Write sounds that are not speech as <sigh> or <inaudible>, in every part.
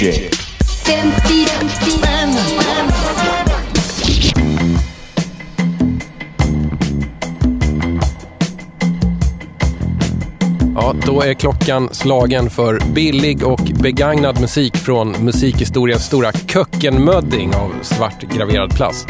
DJ. Ja, då är klockan slagen för billig och begagnad musik från musikhistoriens stora kökkenmödding av svart graverad plast.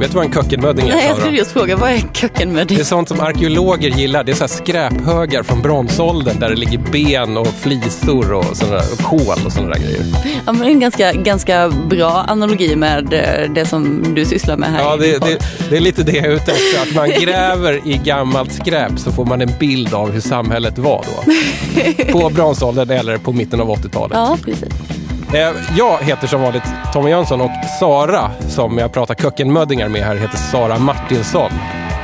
Vet du vad en kökkenmödding är? Nej, jag skulle just fråga, vad är kökkenmödding? Det är sånt som arkeologer gillar. Det är så här skräphögar från bronsåldern där det ligger ben och flisor och, såna där, och kol och sådana där grejer. Ja, men det är en ganska, ganska bra analogi med eh, det som du sysslar med här. Ja, det, det, det är lite det jag är ute efter. Att man <laughs> gräver i gammalt skräp så får man en bild av hur samhället var då. <laughs> På bronsåldern eller på mitten av 80-talet. Ja, precis. Eh, Jag heter som vanligt Tommy Jönsson och Sara, som jag pratar kökkenmöddingar med här, heter Sara Martinsson.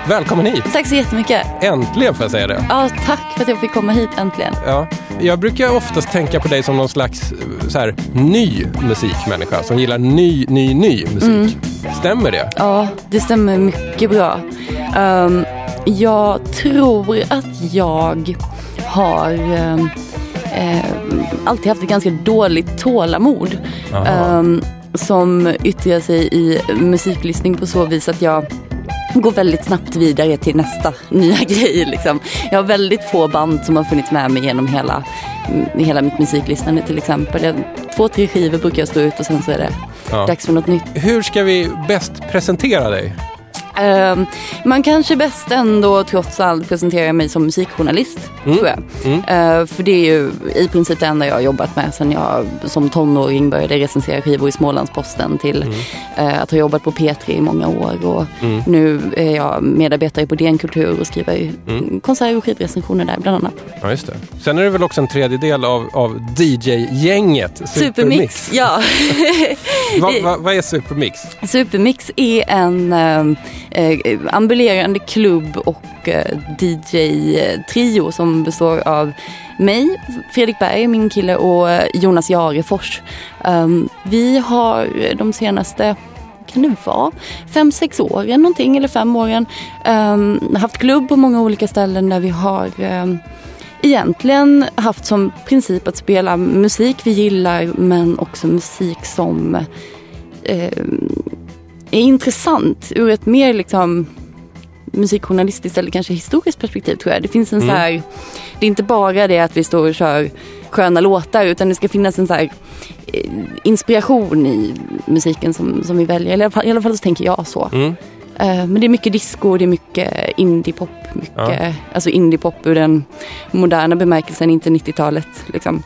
Välkommen hit! Tack så jättemycket. Äntligen får jag säga det. Ja, tack för att jag fick komma hit äntligen. Ja. Jag brukar oftast tänka på dig som någon slags eh, så här, ny musikmänniska som gillar ny, ny, ny musik. Stämmer det? Ja, det stämmer mycket bra. Ehm, jag tror att jag har ehm, eh, alltid haft ett ganska dåligt tålamod. Ehm, som yttrar sig i musiklyssning på så vis att jag går väldigt snabbt vidare till nästa <laughs> nya grej. Liksom. Jag har väldigt få band som har funnits med mig genom hela, mm, hela mitt musiklyssnande till exempel. Jag, två, tre skivor brukar jag stå ut och sen så är det Ja. dags för något nytt. Hur ska vi bäst presentera dig? Ehm, man kanske bäst ändå trots allt presenterar mig som musikjournalist. Tror jag. Ehm, för det är ju i princip det enda jag har jobbat med sen jag som tonåring började recensera skivor i Smålandsposten till eh, att ha jobbat på P3 i många år. Och Nu är jag medarbetare på DN Kultur och skriver konsert och skivrecensioner där bland annat. Ja, just det. Sen är det väl också en tredjedel av, av DJ-gänget, Supermix, ja. <laughs> Va, <laughs> va, vad är Supermix? Supermix är en eh, ambulerande klubb och eh, DJ-trio eh, som består av mig, Fredrik Berg, min kille och eh, Jonas Jarefors. Um, vi har de senaste kan det vara, fem, sex åren någonting eller fem åren um, haft klubb på många olika ställen där vi har um, egentligen haft som princip att spela musik vi gillar men också musik som eh, är intressant ur ett mer liksom musikjournalistiskt eller kanske historiskt perspektiv tror jag. Det finns en så här, det är inte bara det att vi står och kör sköna låtar utan det ska finnas en så här eh, inspiration i musiken som, som vi väljer. Eller i alla fall, i alla fall så tänker jag så. Mm. Eh, Men det är mycket disco, det är mycket indiepop. Mycket, Ja. Alltså indiepop ur den moderna bemärkelsen, inte 90-talet. Liksom.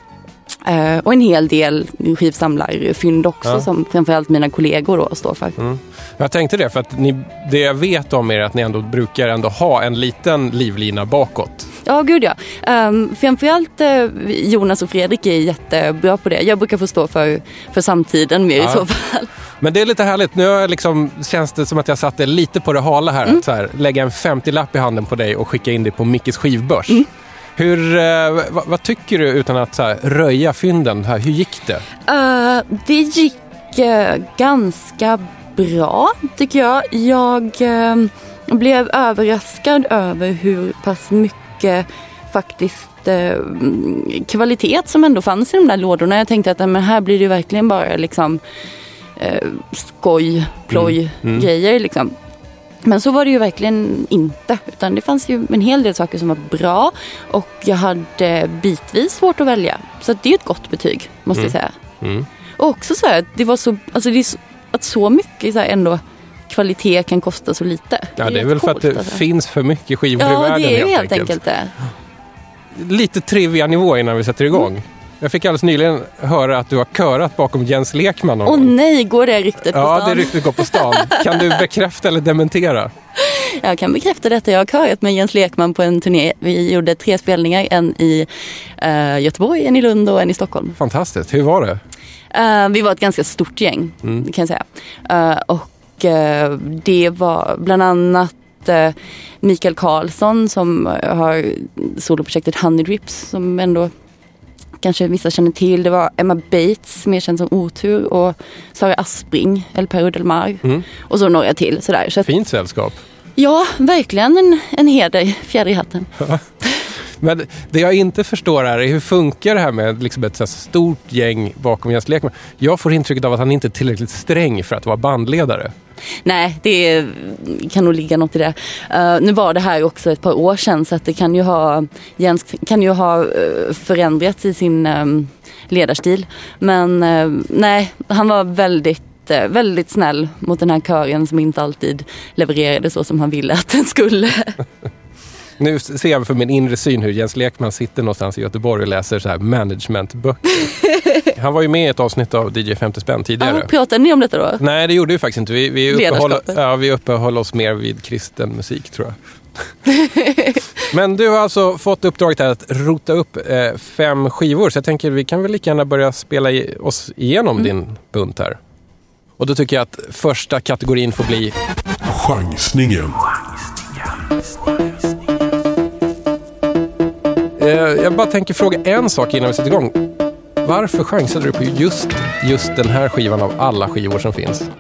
Eh, Och en hel del skivsamlarfynd också Ja. som framförallt mina kollegor då står för. Jag tänkte det, för att ni, det jag vet om er är att ni ändå brukar ändå ha en liten livlina bakåt. Ja, gud ja. Um, framförallt eh, Jonas och Fredrik är jättebra på det. Jag brukar få stå för, för samtiden mer Ja. i så fall. Men det är lite härligt. Nu liksom, känns det som att jag satte lite på det hala här. Mm. Att så här lägga en 50-lapp i handen på dig och skicka in det på Mickes skivbörs. Mm. Hur, eh, vad, vad tycker du utan att så här, röja fynden? Här, hur gick det? Eh, det gick eh, ganska bra tycker jag. Jag eh, blev överraskad över hur pass mycket faktiskt kvalitet som ändå fanns i de där lådorna. Jag tänkte att men här blir det verkligen bara liksom skoj, ploj, Mm. grejer liksom. Men så var det ju verkligen inte. Utan det fanns ju en hel del saker som var bra och jag hade bitvis svårt att välja. Så det är ett gott betyg, måste jag säga. Mm. Och också så här, det var så, alltså det är så, att så mycket så här ändå kvalitet kan kosta så lite. Ja, det är rätt väl för att det alltså. finns för mycket skivor i Ja, världen det är ju helt enkelt det. Lite trivia nivå innan vi sätter igång. Jag fick alldeles nyligen höra att du har körat bakom Jens Lekman Åh gång. nej, går det ryktet på Ja, stan? det ryktet går på stan. Kan du bekräfta eller dementera? <laughs> Jag kan bekräfta detta. Jag har körat med Jens Lekman på en turné. Vi gjorde tre spelningar, en i eh, Göteborg, en i Lund och en i Stockholm. Fantastiskt. Hur var det? Eh, vi var ett ganska stort gäng Mm. kan jag säga. Eh, och det var bland annat Mikael Karlsson som har soloprojektet Honey Drips som ändå kanske vissa känner till. Det var Emma Bates, mer känd som Otur och Sara Aspring, El Perro Del Mar Mm. och så några till. Sådär. Så Fint sällskap. ja, verkligen en, en heder, fjäder i hatten. <laughs> Men det jag inte förstår är hur funkar det här med liksom ett så här stort gäng bakom Jens Lekman? Jag får intrycket av att han inte är tillräckligt sträng för att vara bandledare. Nej, det kan nog ligga något i det. Uh, nu var det här också ett par år sedan så att det kan ju ha, Jens kan ju ha eh, förändrats i sin um, ledarstil. Men uh, nej, han var väldigt väldigt snäll mot den här kören som inte alltid levererade så som han ville att den skulle. <laughs> Nu ser jag för min inre syn hur Jens Lekman sitter någonstans i Göteborg och läser så här managementböcker. <laughs> Han var ju med i ett avsnitt av DJ 50 spänn tidigare. Ah, pratade ni om detta då? Nej, det gjorde vi faktiskt inte. Vi, vi, uppehåll, ja, vi uppehöll oss mer vid kristen musik tror jag. <laughs> Men du har alltså fått uppdraget att rota upp eh, fem skivor. Så jag tänker vi kan väl lika gärna börja spela i, oss igenom mm. din bunt här. Och då tycker jag att första kategorin får bli... Chansningen. Eh, jag bara tänker fråga en sak innan vi sätter igång. Varför chansade du på just, just den här skivan av alla skivor som finns?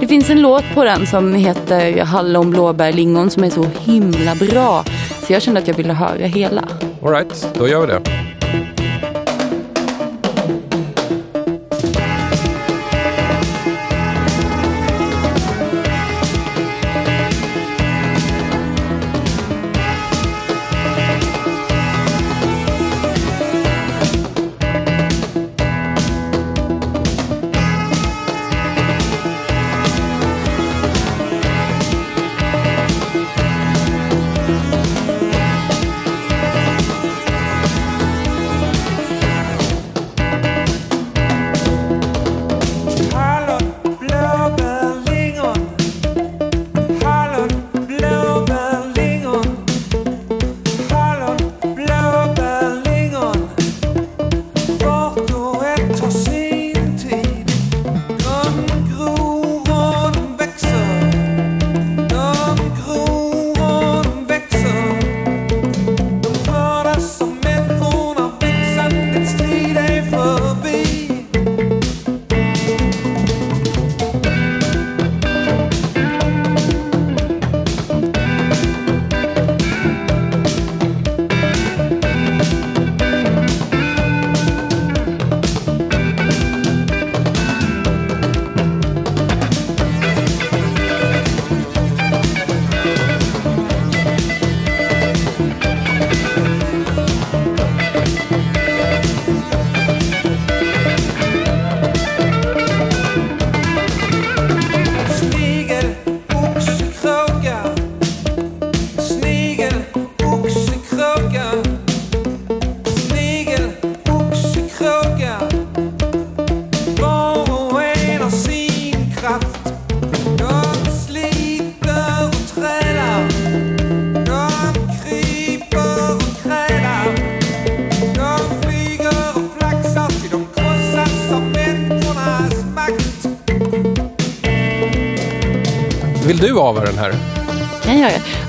Det finns en låt på den som heter Hallon, blåbär, lingon som är så himla bra. Så jag kände att jag ville höra hela. Alright, då gör vi det.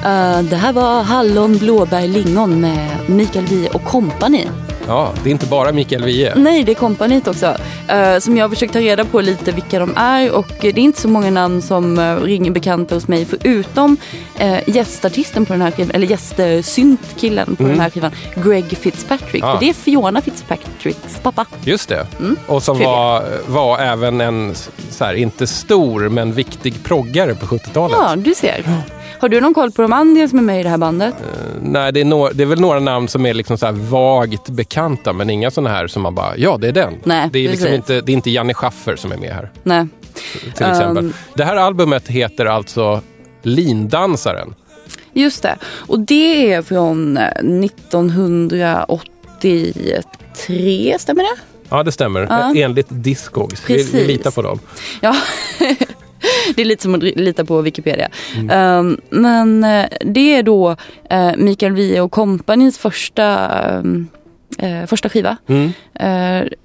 Uh, det här var Hallon, blåbär, lingon med Mikael Wiehe och kompani. Ja, det är inte bara Mikael Wiehe. Nej, det är kompaniet också. Uh, som jag har försökt ta reda på lite vilka de är och det är inte så många namn som uh, ringer bekanta hos mig förutom uh, gästartisten på den här skivan, eller gästsyntkillen på mm. den här skivan, Greg Fitzpatrick. Ja. För det är Fiona Fitzpatricks pappa. Just det. Mm. Och som var, var även en, så här, inte stor men viktig proggare på 70-talet. Ja, du ser. Har du någon koll på de andra som är med i det här bandet? Uh, nej, det är, no det är väl några namn som är liksom så vagt bekanta men inga sådana här som man bara, ja det är den. Nej, det, är liksom inte, det är inte Janne Schaffer som är med här. Nej. Till exempel. Um, det här albumet heter alltså Lindansaren. Just det. Och det är från 1983, stämmer det? Ja, det stämmer. Ja. Enligt Discogs. Vi, vi litar på dem. Ja, <laughs> <laughs> det är lite som att lita på Wikipedia. Mm. Um, men uh, det är då uh, Mikael Wiehe och kompanins första um, första skiva. Mm.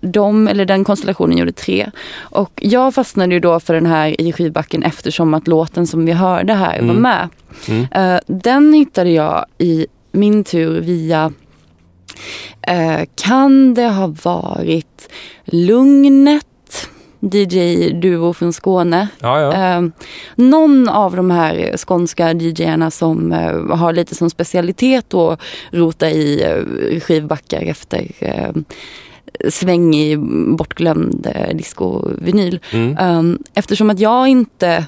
de, eller den konstellationen gjorde tre. Och jag fastnade ju då för den här i skivbacken eftersom att låten som vi hörde här mm. var med. Mm. den hittade jag i min tur via kan det ha varit Lugnet DJ-duo från Skåne. Ja, ja. Eh, någon av de här skånska DJarna som eh, har lite som specialitet att rota i eh, skivbackar efter eh, svängig, bortglömd eh, disco-vinyl. Mm. Um, eftersom att jag inte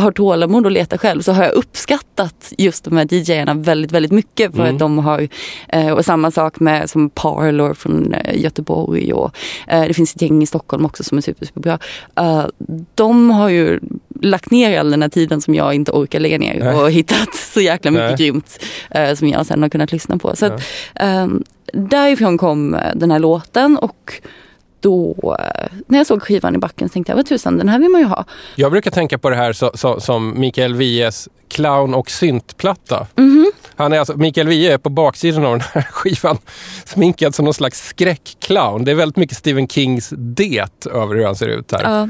har tålamod att leta själv så har jag uppskattat just de här DJarna väldigt, väldigt mycket för Mm. att de har, eh, och samma sak med som Parlor från eh, Göteborg och eh, det finns ett gäng i Stockholm också som är super, superbra. De har ju lagt ner all den här tiden som jag inte orkar lägga ner Nej. och hittat så jäkla mycket Nej. grymt som jag sen har kunnat lyssna på. Så att, ehm, därifrån kom den här låten och då eh, när jag såg skivan i backen så tänkte jag, vad tusan den här vill man ju ha. Jag brukar tänka på det här så, så, som Mikael Wiehes clown och syntplatta. Mhm. Han är alltså, Mikael Wiehe är på baksidan av den här <laughs> skivan sminkad som någon slags skräckclown. Det är väldigt mycket Stephen Kings det över hur han ser ut här. Ja.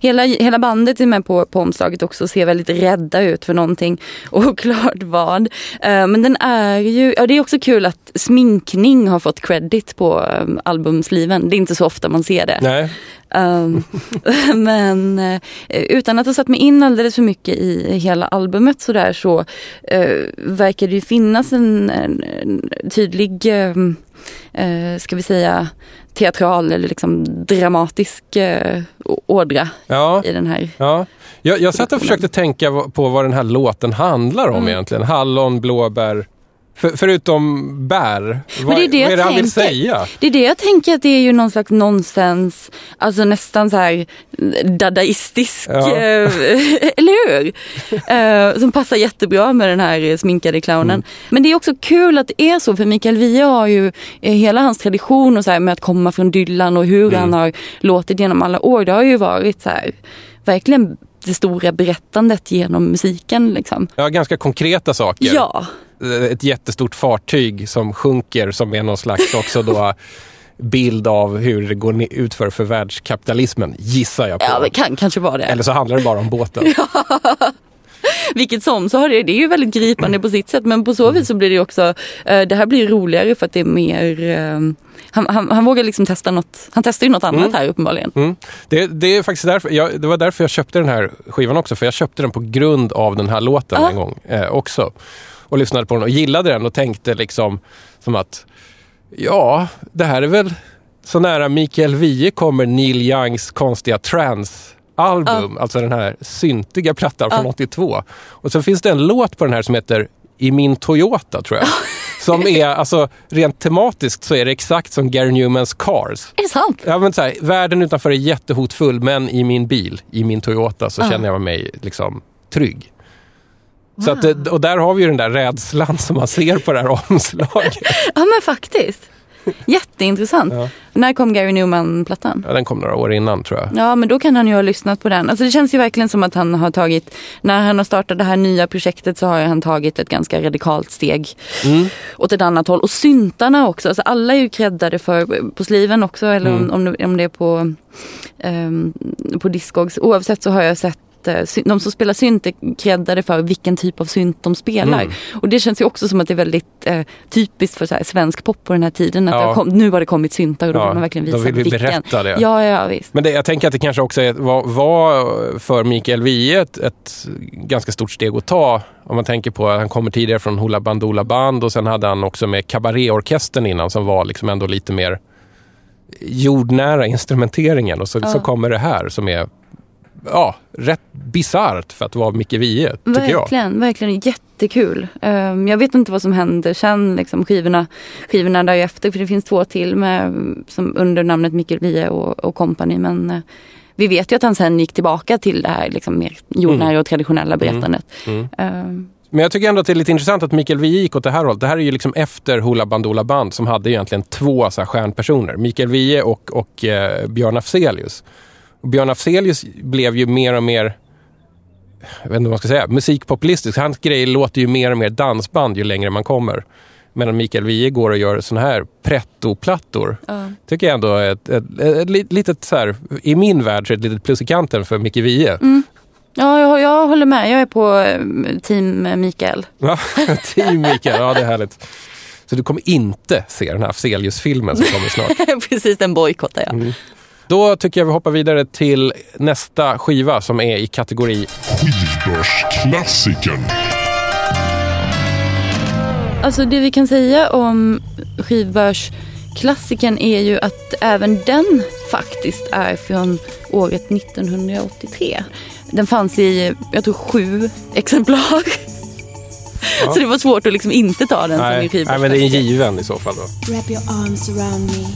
Hela, hela bandet är med på, på omslaget också och ser väldigt rädda ut för någonting. <laughs> Oklart vad. Eh, men den är ju, ja det är också kul att sminkning har fått credit på um, albumsliven. Det är inte så ofta man ser det. Nej, Um, <laughs> men eh, utan att ha satt mig in alldeles för mycket i hela albumet så där så uh, verkar det ju finnas en, en, en tydlig, um, eh, ska vi säga, teatral eller liksom dramatisk uh, ådra ja. i den här. ja. Jag, jag satt och försökte tänka på vad den här låten handlar om Mm. egentligen. Hallon, blåbär. För, förutom bär, vad, det är det vad är det han vill tänker. säga? Det är det jag tänker att det är ju någon slags nonsens, alltså nästan så här dadaistisk, Ja. eh, <laughs> eller hur? Eh, som passar jättebra med den här sminkade clownen. Mm. Men det är också kul att det är så, för Mikael Wiehe har ju eh, hela hans tradition och så här med att komma från Dylan och hur Mm. han har låtit genom alla år. Det har ju varit så här, verkligen det stora berättandet genom musiken. Liksom. Ja, ganska konkreta saker. Ja, ett jättestort fartyg som sjunker som är någon slags också då <laughs> bild av hur det går ut för världskapitalismen, gissar jag på. ja det kan kanske vara det. Eller så handlar det bara om båten. <laughs> <laughs> Vilket som, så har det, det är ju väldigt gripande på sitt sätt men på så vis så blir det också, eh, det här blir roligare för att det är mer, eh, han, han, han vågar liksom testa något, han testar ju något annat Mm. här uppenbarligen. Mm. Det, det är faktiskt därför, jag, det var därför jag köpte den här skivan också, för jag köpte den på grund av den här låten Ja. en gång eh, också. Och lyssnade på den och gillade den och tänkte liksom som att ja, det här är väl så nära Mikael Wiehe kommer Neil Youngs konstiga trance-album, alltså den här syntiga plattan från Ja. 82. Och så finns det en låt på den här som heter I min Toyota tror jag. <laughs> Som är, alltså rent tematiskt så är det exakt som Gary Newmans Cars. Är det sant? Ja, men så här, världen utanför är jättehotfull, men i min bil, i min Toyota, så Ja. känner jag mig liksom trygg. Så att, och där har vi ju den där rädslan som man ser på det här <laughs> omslaget. Ja men faktiskt. <laughs> Jätteintressant. Ja. När kom Gary Newman-plattan? Ja, den kom några år innan tror jag. Ja men då kan han ju ha lyssnat på den. Alltså det känns ju verkligen som att han har tagit, när han har startat det här nya projektet så har han tagit ett ganska radikalt steg Mm. åt ett annat håll. Och syntarna också, alltså alla är ju creddade för, på sliven också eller Mm. om, om, det, är på, um, på Discogs. Oavsett så har jag sett eh, sy- de som spelar synt är creddade för vilken typ av synt de spelar. Mm. Och det känns ju också som att det är väldigt eh, typiskt för så här, svensk pop på den här tiden. Att Ja. kom, nu har det kommit syntar och då Ja, vill man verkligen då visa vill vi vilken. berätta det. Ja, ja visst. Men det, jag tänker att det kanske också är, var, var för Mikael Wiehe ett, ett ganska stort steg att ta. Om man tänker på att han kommer tidigare från Hoola Bandoola Band och sen hade han också med Cabaretorkestern innan som var liksom ändå lite mer jordnära instrumenteringen. Och så, Ja. så kommer det här som är ja, rätt bisarrt för att vara Micke Wiehe, tycker jag. Verkligen, verkligen jättekul. Um, jag vet inte vad som händer sen, liksom skivorna, skivorna därefter, för det finns två till med, som under namnet Mikael Wiehe och, och company. Men uh, vi vet ju att han sen gick tillbaka till det här liksom, mer jordnära och traditionella berättandet. Mm. Um, Men jag tycker ändå att det är lite intressant att Mikael Wiehe gick åt det här hållet. Det här är ju liksom efter Hoola Bandoola Band som hade egentligen två så här stjärnpersoner. Mikael Wiehe och, och eh, Björn Afzelius. Björn Afzelius blev ju mer och mer jag vet inte vad man ska säga, musikpopulistisk. Hans grej låter ju mer och mer dansband ju längre man kommer. Medan Mikael Wiehe går och gör såna här pretto-plattor. ja. Tycker jag ändå är ett, ett, ett, ett litet så här, i min värld så är det ett litet plus i kanten för Micke Wiehe. Ja, jag, jag håller med. Jag är på eh, team Mikael. Ja, <laughs> Team Mikael, ja det är härligt. Så du kommer inte se den här Afzelius-filmen som kommer snart. <laughs> Precis, den bojkottar jag. Mm. Då tycker jag vi hoppar vidare till nästa skiva som är i kategori Skivbörsklassikern. Alltså det vi kan säga om skivbörsklassikern är ju att även den faktiskt är från året 1983. Den fanns i, jag tror sju exemplar. Ja. Så det var svårt att liksom inte ta den som en Nej, skivbörsklassiker. nej, men det är en given i så fall då. Wrap your arms around me.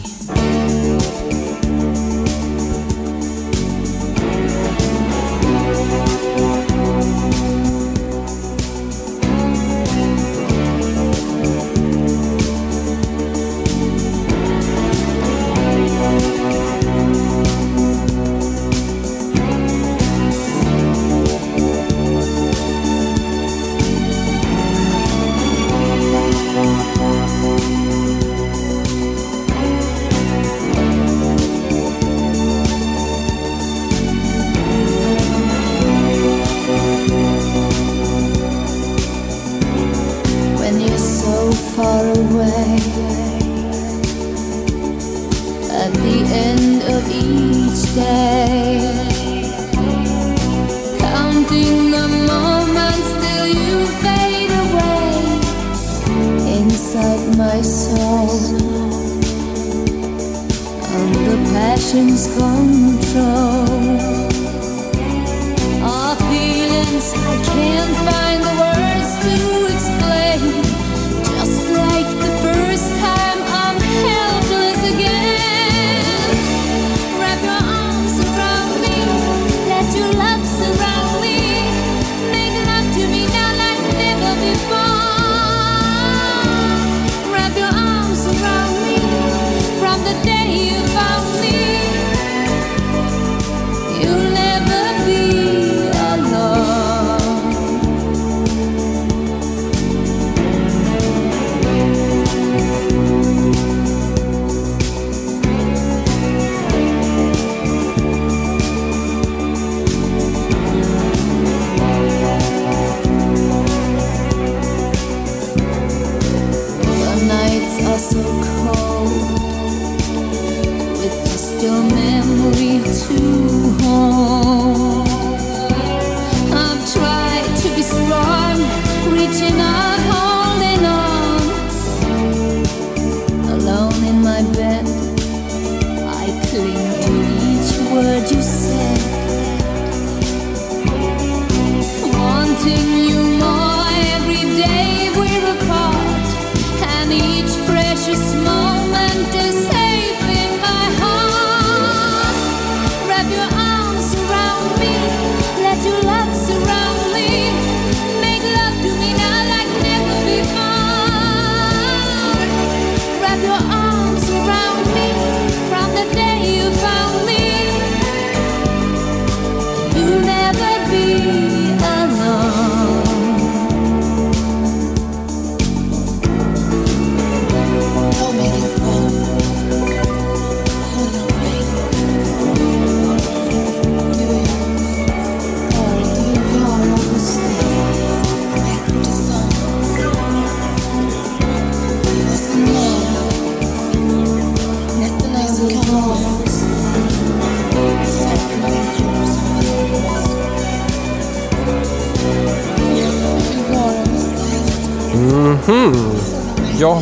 Far away. At the end of each day, counting the moments till you fade away inside my soul. Under passion's control.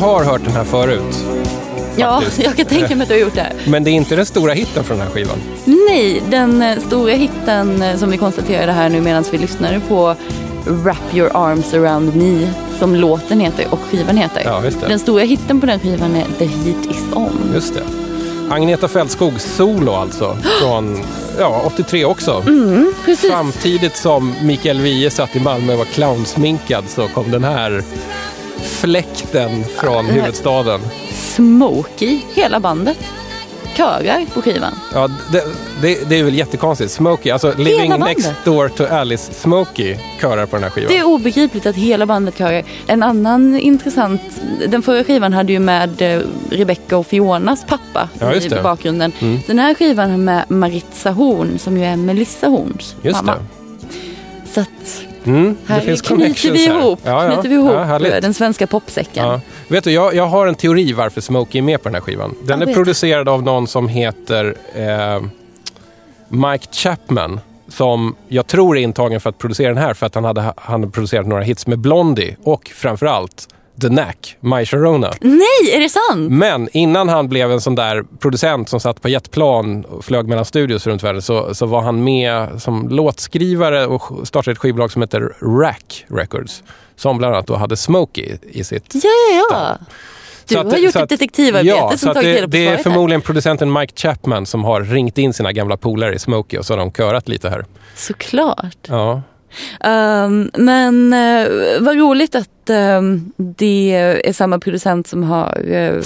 Har hört den här förut. Ja, jag kan tänka mig att du har gjort det. <laughs> Men det är inte den stora hitten från den här skivan. Nej, den eh, stora hitten eh, som vi konstaterade här nu medan vi lyssnade på Wrap your arms around me som låten heter och skivan heter. Ja, just det. Den stora hitten på den skivan är The heat is on. Just det. Agneta Fältskog solo alltså. <gasps> Från ja, 83 också. Precis. Samtidigt som Mikael Wiehe satt i Malmö och var clownsminkad så kom den här fläkten från huvudstaden. Smokey, hela bandet, körar på skivan. Ja, det, det, det är väl jättekonstigt. Smokey, alltså Living bandet. Next Door to Alice Smokey körar på den här skivan. Det är obegripligt att hela bandet körar. En annan intressant, den förra skivan hade ju med eh, Rebecca och Fionas pappa Ja, i det. Mm. bakgrunden. Den här skivan har med Maritza Horn som ju är Melissa Horns Just mamma. det. Så att Mm, det Här finns knyter vi ihop, Ja, ja. knyter vi ihop Ja, den svenska popsäcken. Vet du, jag, jag har en teori varför Smokey är med på den här skivan. Den är producerad av någon som heter eh, Mike Chapman. Som jag tror är intagen för att producera den här för att han hade, han hade producerat några hits med Blondie och framförallt The Knack, My Sharona. Nej, är det sant? Men innan han blev en sån där producent som satt på jetplan och flög mellan studios runt världen så, så var han med som låtskrivare och startade ett skivbolag som heter Rack Records. Som bland annat då hade Smokey i sitt Ja, ja, ja. Du Så att- har gjort ett detektivarbete ja, som tagit det, reda på det är svaret här. förmodligen producenten Mike Chapman som har ringt in sina gamla polare i Smokey och så har de körat lite här. Såklart. Ja, Um, men uh, vad roligt att um, det är samma producent som har uh,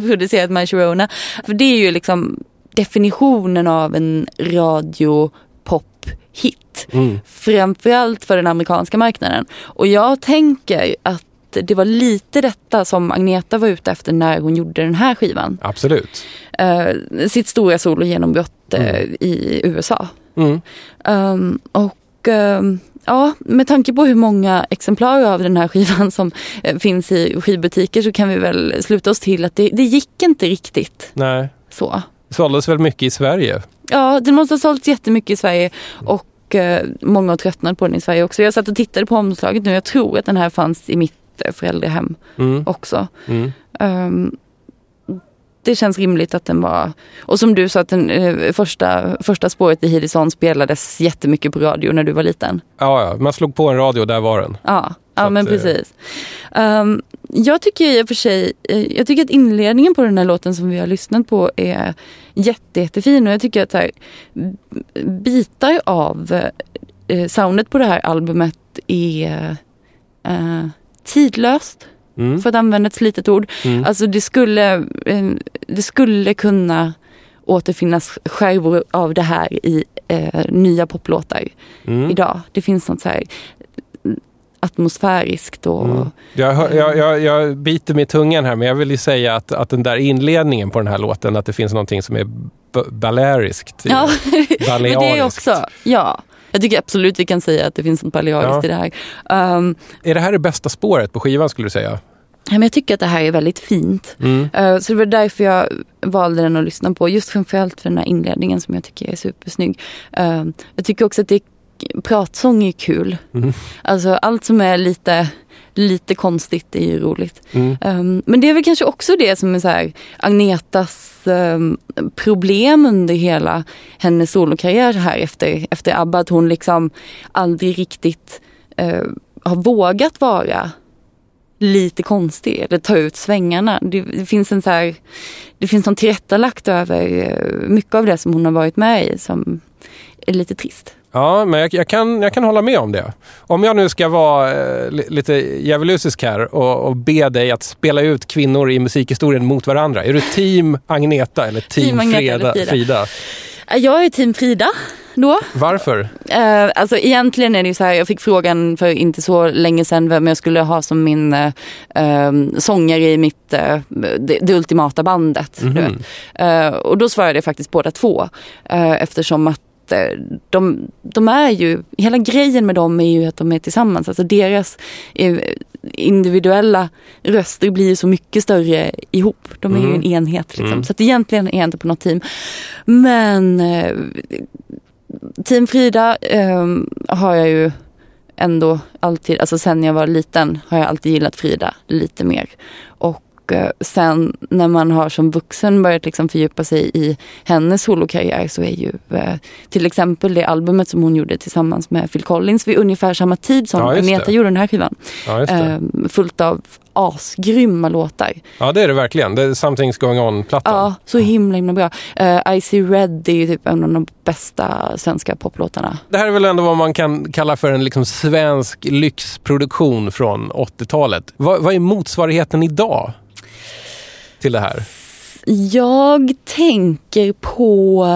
<laughs> producerat My Sharona. För det är ju liksom definitionen av en radio-pop-hit. mm. Framförallt för den amerikanska marknaden. Och jag tänker att det var lite detta som Agneta var ute efter när hon gjorde den här skivan. absolut. Uh, sitt stora sologenombrott Mm. i USA. Mm. Um, och um, ja, med tanke på hur många exemplar av den här skivan som eh, finns i skivbutiker så kan vi väl sluta oss till att det, det gick inte riktigt Nej, så. det såldes väl mycket i Sverige. Ja, den måste ha sålts jättemycket i Sverige och eh, många har tröttnat på den i Sverige också. Jag satt och tittade på omslaget nu. Jag tror att den här fanns i mitt eh, föräldrahem Mm. också. Mm. Um, det känns rimligt att den var... Och som du sa, att den eh, första, första spåret i Hillsong spelades jättemycket på radio när du var liten. Ja, ja, man slog på en radio och där var den. Ja, ja att, men eh, precis. Um, jag tycker i och för sig, eh, jag tycker att inledningen på den här låten som vi har lyssnat på är jätte, jättefin och jag tycker att här, bitar av eh, soundet på det här albumet är eh, tidlöst, Mm. för att använda ett slitet ord. Mm. Alltså det skulle, eh, det skulle kunna återfinnas skärvor av det här i eh, nya poplåtar Mm. idag. Det finns något så här atmosfäriskt och Mm. Jag, jag, jag, jag biter mig i tungan här, men jag vill ju säga att, att den där inledningen på den här låten, att det finns någonting som är b- baleariskt. Ja, <laughs> men det är också, ja. Jag tycker absolut vi kan säga att det finns något baleariskt Ja. i det här. Um, Är det här det bästa spåret på skivan skulle du säga? men jag tycker att det här är väldigt fint. Mm. Uh, så det var därför jag valde den att lyssna på. Just framförallt för den här inledningen som jag tycker är supersnygg. Uh, jag tycker också att det, pratsång är kul. Mm. Alltså allt som är lite, lite konstigt är ju roligt. Mm. Um, men det är väl kanske också det som är så här, Agnetas um, problem under hela hennes solokarriär här efter, efter ABBA. Att hon liksom aldrig riktigt uh, har vågat vara lite konstig eller ta ut svängarna. Det, det finns en så här, det finns något tillrättalagt över uh, mycket av det som hon har varit med i som är lite trist. Ja, men jag, jag, kan, jag kan hålla med om det. Om jag nu ska vara eh, li- lite djävulusisk här och, och be dig att spela ut kvinnor i musikhistorien mot varandra. Är du team Agneta eller team, Team Agneta Freda, eller Frida. Frida? Uh, Jag är team Frida då. Varför? Eh, alltså egentligen är det ju så här, jag fick frågan för inte så länge sedan vem jag skulle ha som min eh, eh, sångare i mitt, eh, det, det ultimata bandet. Mhm. vet. Eh, och då svarade jag faktiskt båda två. Eh, eftersom att eh, de, de är ju, hela grejen med dem är ju att de är tillsammans. Alltså deras eh, individuella röster blir ju så mycket större ihop. De är ju Mm. en enhet. Liksom. Mm. Så att egentligen är jag inte på något team. Men eh, Team Frida eh, har jag ju ändå alltid, alltså sen jag var liten har jag alltid gillat Frida lite mer. Och eh, sen när man har som vuxen börjat liksom fördjupa sig i hennes solokarriär så är ju eh, till exempel det albumet som hon gjorde tillsammans med Phil Collins vid ungefär samma tid som Ja. Agneta gjorde den här skivan. Ja. Eh, fullt av asgrymma låtar. ja, det är det verkligen. Det är Something's going on-plattan. Ja, så himla himla bra. Uh, I see red är ju typ en av de bästa svenska poplåtarna. Det här är väl ändå vad man kan kalla för en liksom svensk lyxproduktion från 80-talet. Vad, vad är motsvarigheten idag till det här? Jag tänker på...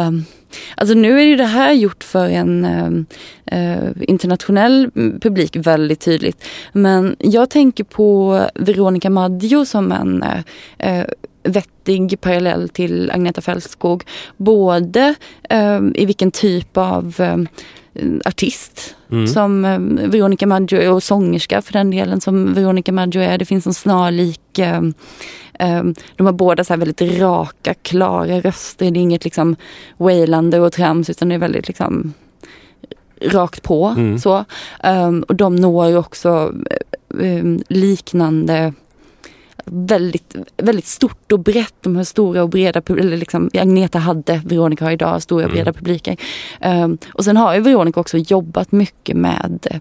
Alltså nu är ju det här gjort för en eh, eh internationell publik väldigt tydligt. Men jag tänker på Veronica Maggio som en eh, eh vettig parallell till Agneta Fältskog. Både eh, i vilken typ av eh, artist Mm. som eh, Veronica Maggio är och sångerska för den delen som Veronica Maggio är. Det finns en snarlik eh, eh, de har båda så här väldigt raka, klara röster. Det är inget liksom wailande och trams utan det är väldigt liksom rakt på. Mm. Så. Um, och de når också um, liknande väldigt, väldigt stort och brett. De här stora och breda, eller liksom Agneta hade, Veronica har idag stora och Mm. breda publiker. Um, och sen har ju Veronica också jobbat mycket med eh,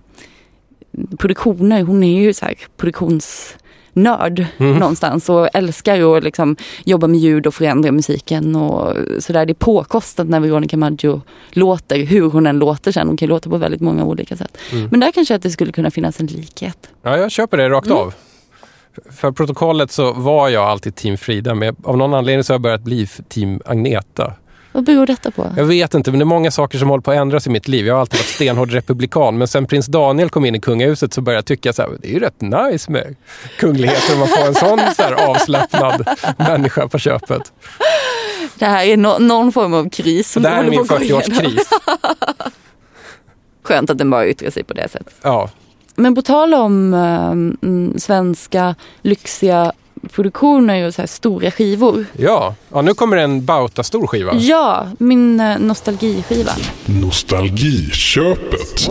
produktioner. Hon är ju så här produktionsnörd Mm. någonstans och älskar att liksom jobba med ljud och förändra musiken och sådär. Det är påkostat när Veronica Maggio låter, hur hon än låter sen. Hon kan låta på väldigt många olika sätt. Mm. Men där kanske att det skulle kunna finnas en likhet. Ja, jag köper det rakt Mm. av. För protokollet så var jag alltid team Frida, men av någon anledning så har jag börjat bli team Agneta. Vad beror detta på? Jag vet inte, men det är många saker som håller på att ändras i mitt liv. Jag har alltid varit stenhård republikan, men sen prins Daniel kom in i kungahuset så började jag tycka så här, det är ju rätt nice med kungligheter om man får en sån så här avslappnad <laughs> människa på köpet. Det här är no någon form av kris. som Det här är min på att gå igenom. 40-årskris. <laughs> Skönt att den bara yttrar sig på det sättet. Ja, Men på tal om mm, svenska lyxiga produktioner och så här stora skivor. ja. ja, nu kommer en Bauta-stor skiva. Ja, min eh, nostalgiskiva. Nostalgiköpet.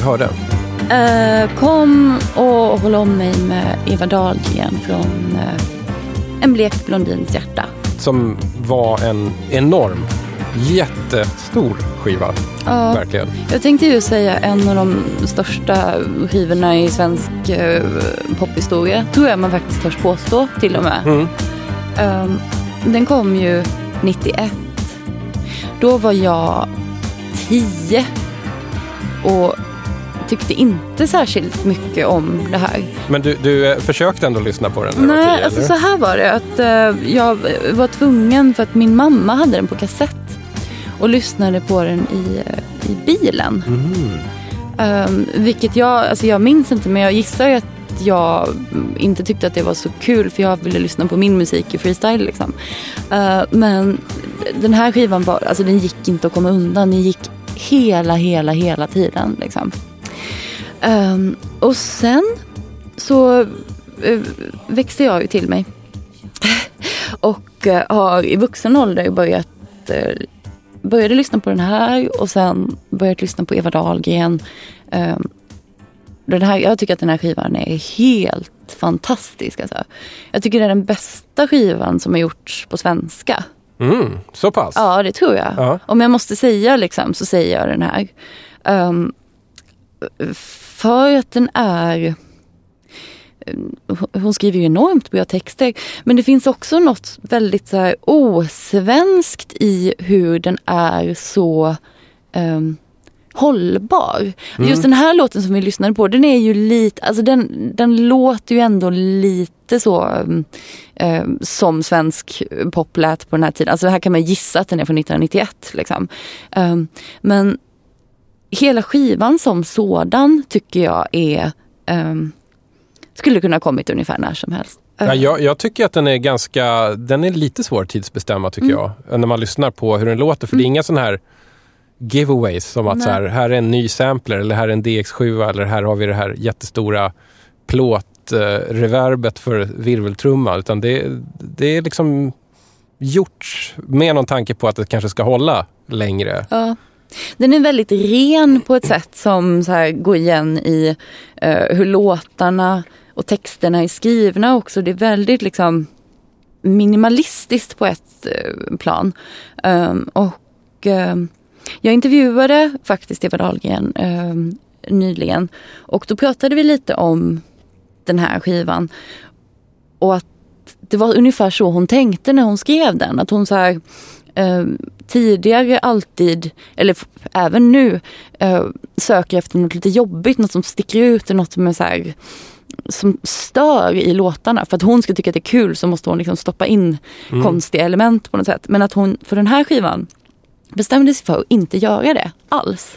Vi hörde? Eh, kom och håll om mig med Eva Dahlgren från eh, En blekt blondins hjärta. Som var en enorm, jättestor skiva. Ja, Verkligen. jag tänkte ju säga en av de största skivorna i svensk eh, pophistoria. Tror jag man faktiskt törs påstå till och med. Mm. Ehm, den kom ju 91. Då var jag 10 och tyckte inte särskilt mycket om det här. Men du, du eh, försökte ändå lyssna på den när Nej, tio, alltså så här var det. Att, eh, jag var tvungen för att min mamma hade den på kassett och lyssnade på den i, eh, i bilen. Mhm. Um, vilket jag, alltså jag minns inte men jag gissar att jag mm, inte tyckte att det var så kul för jag ville lyssna på min musik i freestyle liksom. Uh, men den här skivan var, alltså den gick inte att komma undan. Den gick hela, hela, hela tiden. Liksom. Ehm, och sen så uh, växte jag ju till mig. <laughs> och uh, har i vuxen ålder börjat uh, började lyssna på den här och sen börjat lyssna på Eva Dahlgren. Um, den här, jag tycker att den här skivan är helt fantastisk. Alltså. Jag tycker det är den bästa skivan som har gjorts på svenska. Mm, så pass? Ja, det tror jag. Ja. Om jag måste säga liksom, så säger jag den här. Um, för att den är... Hon skriver ju enormt bra texter. Men det finns också något väldigt så här, osvenskt i hur den är så um, hållbar. Mm. Just den här låten som vi lyssnade på, den är ju lite, alltså den, den låter ju ändå lite så um, um, som svensk pop lät på den här tiden. Alltså här kan man gissa att den är från 1991. Liksom. Um, men hela skivan som sådan tycker jag är um, skulle kunna ha kommit ungefär när som helst. Ja, jag, jag tycker att den är ganska, den är lite svår att tidsbestämma tycker Mm. jag. När man lyssnar på hur den låter. För det är inga sådana här giveaways som att Nej. så här, här är en ny sampler eller här är en DX7 eller här har vi det här jättestora plåtreverbet för virveltrumma. Utan det, det är liksom gjort med någon tanke på att det kanske ska hålla längre. Ja. Den är väldigt ren på ett sätt som så här går igen i eh, hur låtarna och texterna är skrivna också. Det är väldigt liksom minimalistiskt på ett eh, plan. Um, och um, jag intervjuade faktiskt Eva Dahlgren um, nyligen och då pratade vi lite om den här skivan. Och att det var ungefär så hon tänkte när hon skrev den. Att hon så här, eh, tidigare alltid, eller även nu, eh, söker efter något lite jobbigt, något som sticker ut, något som är så här, som stör i låtarna. För att hon ska tycka att det är kul så måste hon liksom stoppa in konstiga element på något sätt. Men att hon för den här skivan bestämde sig för att inte göra det alls.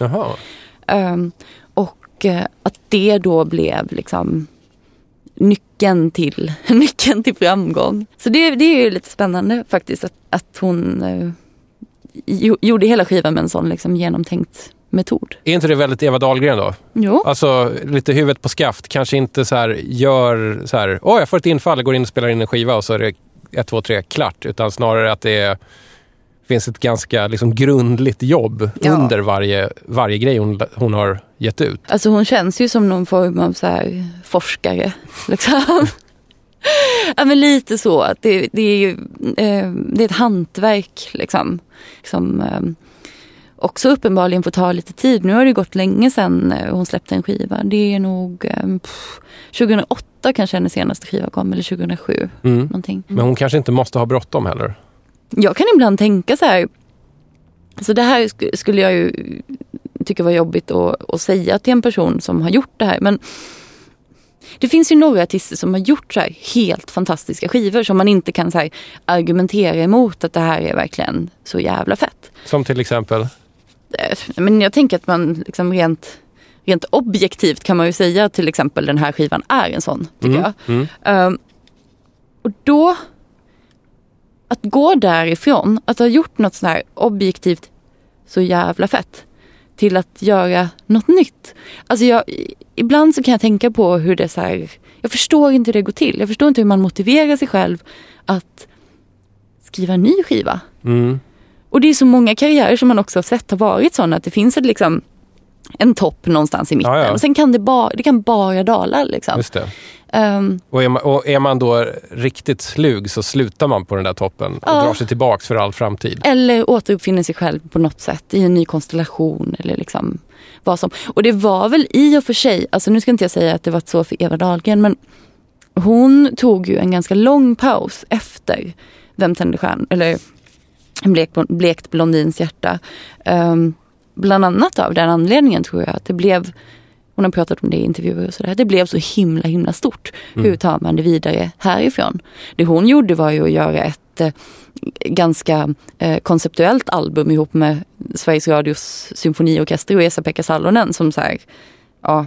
Um, och eh, att det då blev liksom nyckeln till, <laughs> nyckeln till framgång. Så det, det är ju lite spännande faktiskt att, att hon eh, jo, gjorde hela skivan med en sån liksom genomtänkt metod. Är inte det väldigt Eva Dahlgren då? Jo, Alltså lite huvudet på skaft. Kanske inte så här gör så här, åh jag får ett infall, går in och spelar in en skiva och så är det ett, två, tre, klart. Utan snarare att det är, finns ett ganska liksom, grundligt jobb Ja. under varje, varje grej hon, hon har gett ut. alltså hon känns ju som någon form av så här forskare. <laughs> Liksom. ja men lite så. Att det, det är ju eh, det är ett hantverk liksom. Som eh, också uppenbarligen får ta lite tid. Nu har det gått länge sedan eh, hon släppte en skiva. Det är nog eh, pff, 2008 kanske hennes senaste skiva kom, eller 2007. Mm. Någonting. Men hon kanske inte måste ha bråttom heller. Jag kan ibland tänka så här. Så det här sk- skulle jag ju tycka var jobbigt att, att säga till en person som har gjort det här. Men det finns ju några artister som har gjort så här helt fantastiska skivor som man inte kan så argumentera emot att det här är verkligen så jävla fett. Som till exempel, Eh, Men jag tänker att man liksom rent, rent objektivt kan man ju säga att till exempel den här skivan är en sån, tycker jag. mm. Ehm, och då, att gå därifrån, att ha gjort något sånt här objektivt så jävla fett till att göra något nytt. Alltså jag, ibland så kan jag tänka på hur det är så här, jag förstår inte hur det går till. Jag förstår inte hur man motiverar sig själv att skriva en ny skiva. Mm. Och det är så många karriärer som man också har sett har varit sådana att det finns ett liksom en topp någonstans i mitten. Ja, ja. Och sen kan det, ba, det kan bara dala. Liksom. just. Ehm, Och är, man, och är man då riktigt slug så slutar man på den där toppen och Ja. drar sig tillbaks för all framtid. Eller återuppfinner sig själv på något sätt i en ny konstellation. Eller liksom vad som. Och det var väl i och för sig, alltså nu ska inte jag säga att det var så för Eva Dahlgren, men hon tog ju en ganska lång paus efter Vem tände stjärn? Eller En blek, blekt blondins hjärta. Um, bland annat av den anledningen tror jag att det blev hon har pratat om det i intervjuer och sådär. Det blev så himla himla stort. Hur tar man det vidare härifrån? Det hon gjorde var ju att göra ett eh, ganska eh, konceptuellt album ihop med Sveriges Radios symfoniorkester och Esa-Pekka Salonen som så här, ja,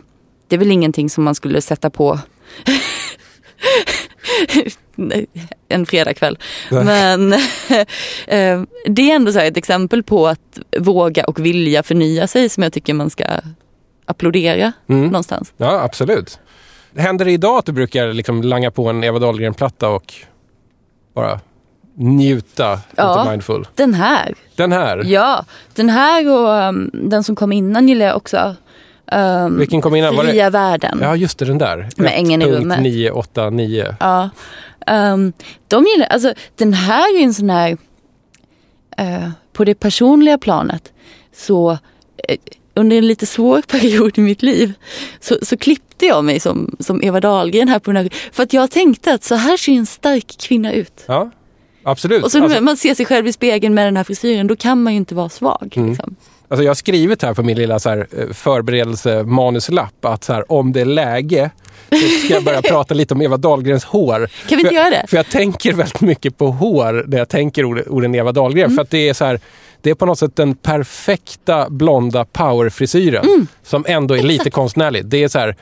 det är väl ingenting som man skulle sätta på <laughs> <laughs> <laughs> en fredagkväll. Men <laughs> eh, det är ändå så ett exempel på att våga och vilja förnya sig som jag tycker man ska applådera Mm. någonstans. Ja, absolut. Händer det idag att du brukar liksom langa på en Eva Dahlgren-platta och bara njuta Ja. lite mindful? Den här, Den här, ja, den här och um, den som kom innan gillar jag också. Um, vilken kom innan? Var det? Fria världen. Ja, just det, den där. Med ängen i rummet. 989. Ja. Ehm, de gillar, alltså den här är ju en sån här, eh, på det personliga planet, så eh, under en lite svår <laughs> period i mitt liv så, så klippte jag mig som, som Eva Dahlgren här på den här, för att jag tänkte att så här ser en stark kvinna ut. Ja, absolut. Och så alltså, man ser sig själv i spegeln med den här frisyren, då kan man ju inte vara svag. Mm. Liksom. Alltså jag har skrivit här på min lilla så här, eh, förberedelsemanuslapp att så här, om det är läge så ska jag börja prata lite om Eva Dahlgrens hår. Kan vi för, inte göra det? För jag tänker väldigt mycket på hår när jag tänker orden Eva Dahlgren. Mm. För att det är så här, det är på något sätt den perfekta blonda powerfrisyren Mm. som ändå är lite konstnärlig. Det är, så här,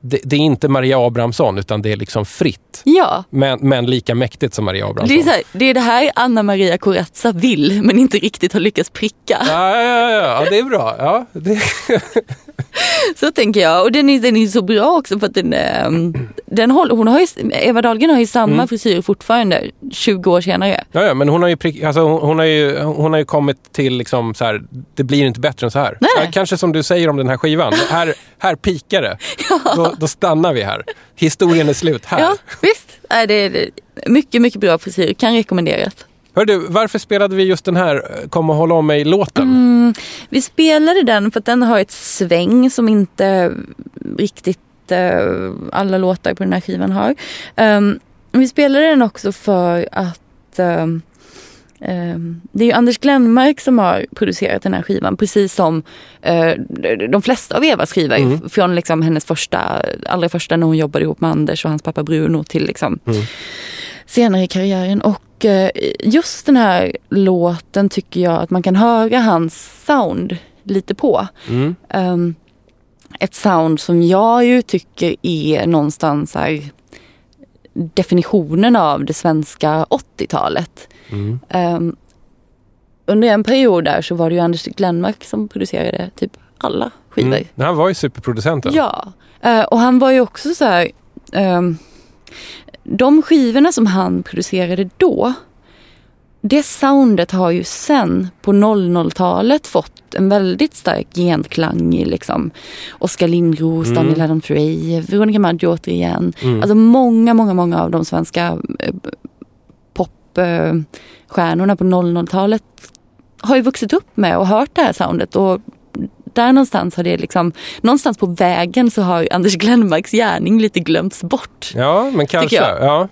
det, det är inte Maria Abrahamsson utan det är liksom fritt. Ja, Men, men lika mäktigt som Maria Abrahamsson. det är, här, det är det här Anna Maria Corazza vill men inte riktigt har lyckats pricka. Ja, ja, ja, ja, ja, det är bra. Ja, det, <laughs> Så tänker jag. Och den är, den är så bra också för att den, ehm, den håller, hon har ju, Eva Dahlgren har ju samma Mm. frisyr fortfarande 20 år senare. ja, ja, men hon har ju, prick, alltså, hon, hon har ju, hon har ju kommit till liksom så här, det blir inte bättre än så här. Nej. Ja, kanske som du säger om den här skivan, här, här pikar det. <laughs> Då, då stannar vi här. Historien är slut här. Ja, visst. Är det är mycket, mycket bra frisyr. Kan rekommenderas. Hör du, varför spelade vi just den här eh, Kom och håll om mig-låten? Mm, vi spelade den för att den har ett sväng som inte riktigt eh, alla låtar på den här skivan har. Ehm, vi spelade den också för att ehm, det är ju Anders Glenmark som har producerat den här skivan precis som eh, de flesta av Evas skivor. Mm. Från liksom hennes första, allra första när hon jobbade ihop med Anders och hans pappa Bruno till liksom Mm. senare i karriären. Och eh, just den här låten tycker jag att man kan höra hans sound lite på. Mm. Um, ett sound som jag ju tycker är någonstans här definitionen av det svenska 80-talet. Mm. Um, under en period där så var det ju Anders Glenmark som producerade typ alla skivor. Mm. Han var ju superproducenten. Ja, eh, och han var ju också så här. ehm, de skivorna som han producerade då. Det soundet har ju sen på 00-talet fått en väldigt stark genklang i liksom Oskar Lindros, Mm. Daniel Adam-Frey, Veronica Maggio återigen. Mm. Alltså många, många, många av de svenska eh, popstjärnorna på 00-talet har ju vuxit upp med och hört det här soundet. Och där någonstans har det liksom, någonstans på vägen så har Anders Glenmarks gärning lite glömts bort. Ja, men kanske. Ja.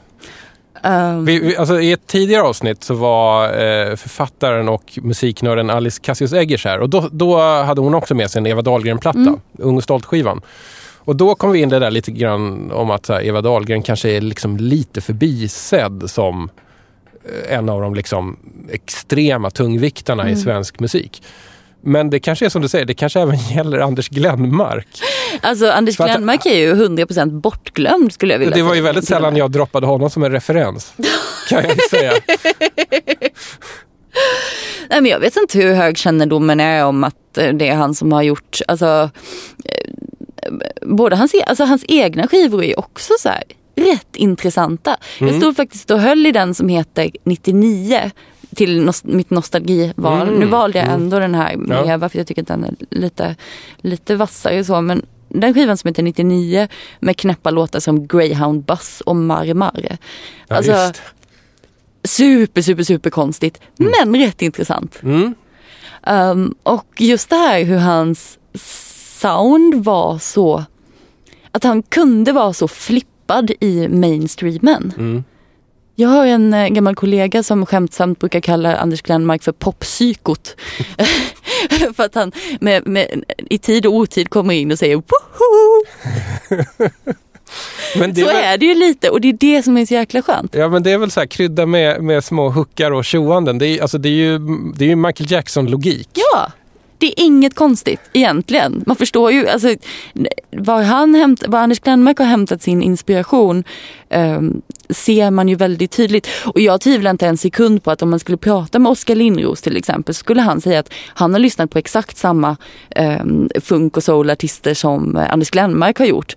Um, Vi, vi, alltså, I ett tidigare avsnitt så var eh, författaren och musiknörden Alice Cassius Eggers här. Och då, då hade hon också med sig en Eva Dahlgren-platta, Mm. Ung och stolt-skivan. Och då kom vi in det där lite grann om att här, Eva Dahlgren kanske är liksom lite förbisedd som eh, en av de liksom extrema tungviktarna i Mm. svensk musik. Men det kanske är som du säger, det kanske även <laughs> gäller Anders Glenmark. alltså Anders att- Glenmark är ju 100% bortglömd skulle jag vilja Det var ju säga. väldigt sällan jag droppade honom som en referens. <laughs> Kan jag säga. Nej, men jag vet inte hur hög kännedomen är om att eh, det är han som har gjort, alltså, eh, både hans, e- alltså, hans egna skivor är ju också så här rätt intressanta. Jag Mm. stod faktiskt och höll i den som heter 99 till nos mitt nostalgival. Mm, Nu valde jag mm. ändå den här med Ja. Eva för jag tycker att den är lite, lite vassare så. Men den skivan som heter 99 med knäppa låtar som Greyhound Bus och Marmar. Ja, Alltså. Super, super, super konstigt. Men rätt intressant. Mm. Um, och just det här hur hans sound var så, att han kunde vara så flippad i mainstreamen. Jag har en eh, gammal kollega som skämtsamt brukar kalla Anders Glenmark för poppsykot. <laughs> för att han med, med, i tid och otid kommer in och säger woho! <laughs> Så är väl, är det ju lite och det är det som är så jäkla skönt. Ja men det är väl så här krydda med, med små huckar och tjoanden. Det är, alltså, det är ju, det är ju Michael Jackson-logik. Ja, det är inget konstigt egentligen. Man förstår ju alltså, var, han hämt, var Anders Glenmark har hämtat sin inspiration eh, ser man ju väldigt tydligt. Och jag tvivlar inte en sekund på att om man skulle prata med Oskar Lindros till exempel så skulle han säga att han har lyssnat på exakt samma eh, funk och soulartister som eh, Anders Glenmark har gjort.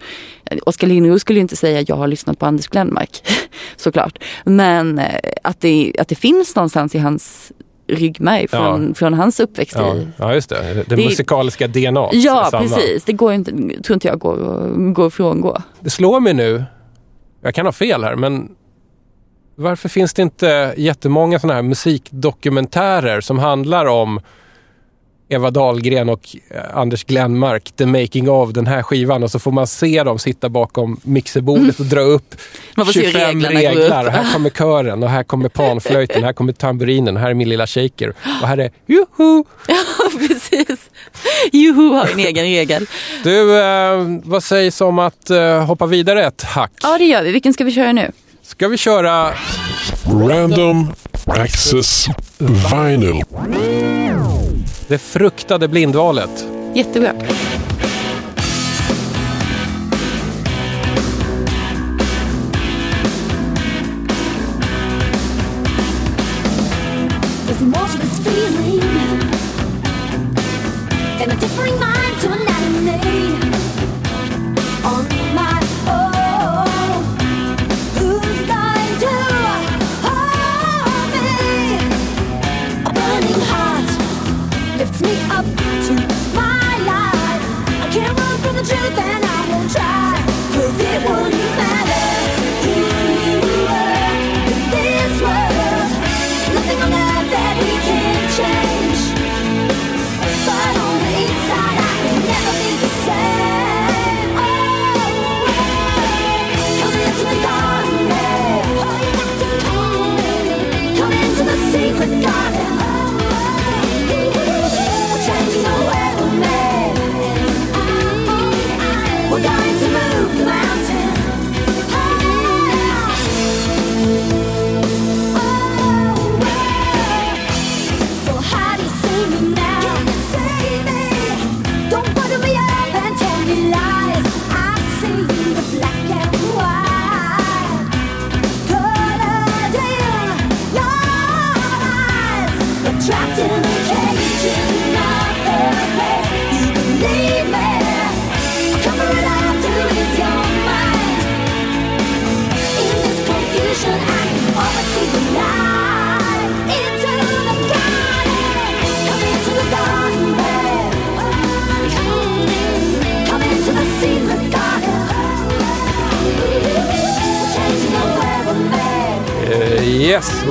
Oskar Lindros skulle ju inte säga jag har lyssnat på Anders Glenmark <laughs> såklart. Men eh, att det, att det finns någonstans i hans ryggmärg från, Ja. från hans uppväxt Ja, ja just det. Det, Det- musikaliska DNA. Ja, precis. Det går inte, tror inte jag går att frångå. Det slår mig nu, jag kan ha fel här, men varför finns det inte jättemånga sådana här musikdokumentärer som handlar om Eva Dahlgren och eh, Anders Glenmark, the making of den här skivan och så får man se dem sitta bakom mixerbordet och dra upp <laughs> Man får se 25 reglerna gå upp. reglar. Här kommer kören och här kommer panflöjten, här kommer tamburinen, här är min lilla shaker och här är juhu! <laughs> precis. Juhu har en egen regel. Du, eh, vad sägs om att eh, hoppa vidare ett hack? Ja, det gör vi. Vilken ska vi köra nu? Ska vi köra Random Access Vinyl det fruktade blindvalet? Jättebra.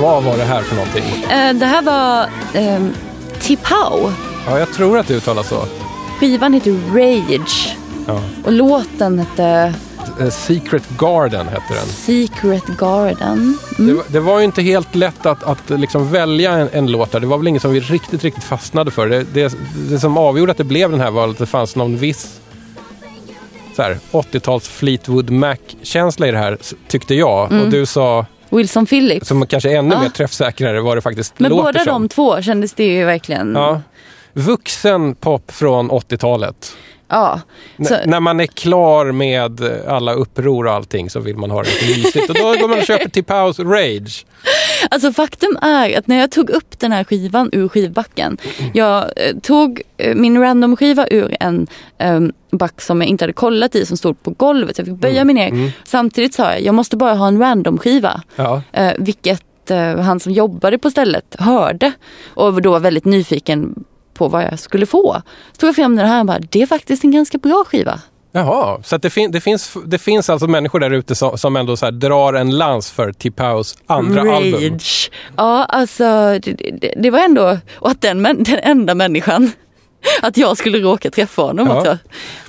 Vad var det här för någonting? Eh, det här var eh, Tipau. Ja, jag tror att det uttalas så. Skivan heter Rage. Ja. Och låten hette Eh, Secret Garden hette den. Secret Garden. Det, var- det var ju inte helt lätt att, att liksom välja en, en låt där. Det var väl ingen som vi riktigt, riktigt fastnade för. Det, det, det som avgjorde att det blev den här var att det fanns någon viss så här, 80-tals Fleetwood Mac-känsla i det här, tyckte jag. Och du sa, Wilson Phillips. som kanske är ännu Ja. mer träffsäkrare, vad det faktiskt Men låter båda som. de två kändes det ju verkligen. Ja. Vuxen pop från 80-talet. Ja. Så, när man är klar med alla uppror och allting så vill man ha det lite mysigt. Och då går man och köper Tiphouse Rage. Alltså faktum är att när jag tog upp den här skivan ur skivbacken. Jag eh, tog eh, min random-skiva ur en eh, back som jag inte hade kollat i som stod på golvet. Jag fick böja mig ner. Samtidigt sa jag, jag måste bara ha en random-skiva. Ja. Eh, vilket eh, han som jobbade på stället hörde. Och då var väldigt nyfiken på vad jag skulle få. Så tog jag fram den här och bara, det är faktiskt en ganska bra skiva. Jaha, så att det, fin- det, finns, det finns alltså människor där ute som, som ändå så här drar en lans för Tiphouse andra album. Rage. Ja, alltså det, det, det var ändå, och att den, den enda människan, att jag skulle råka träffa honom Ja. också.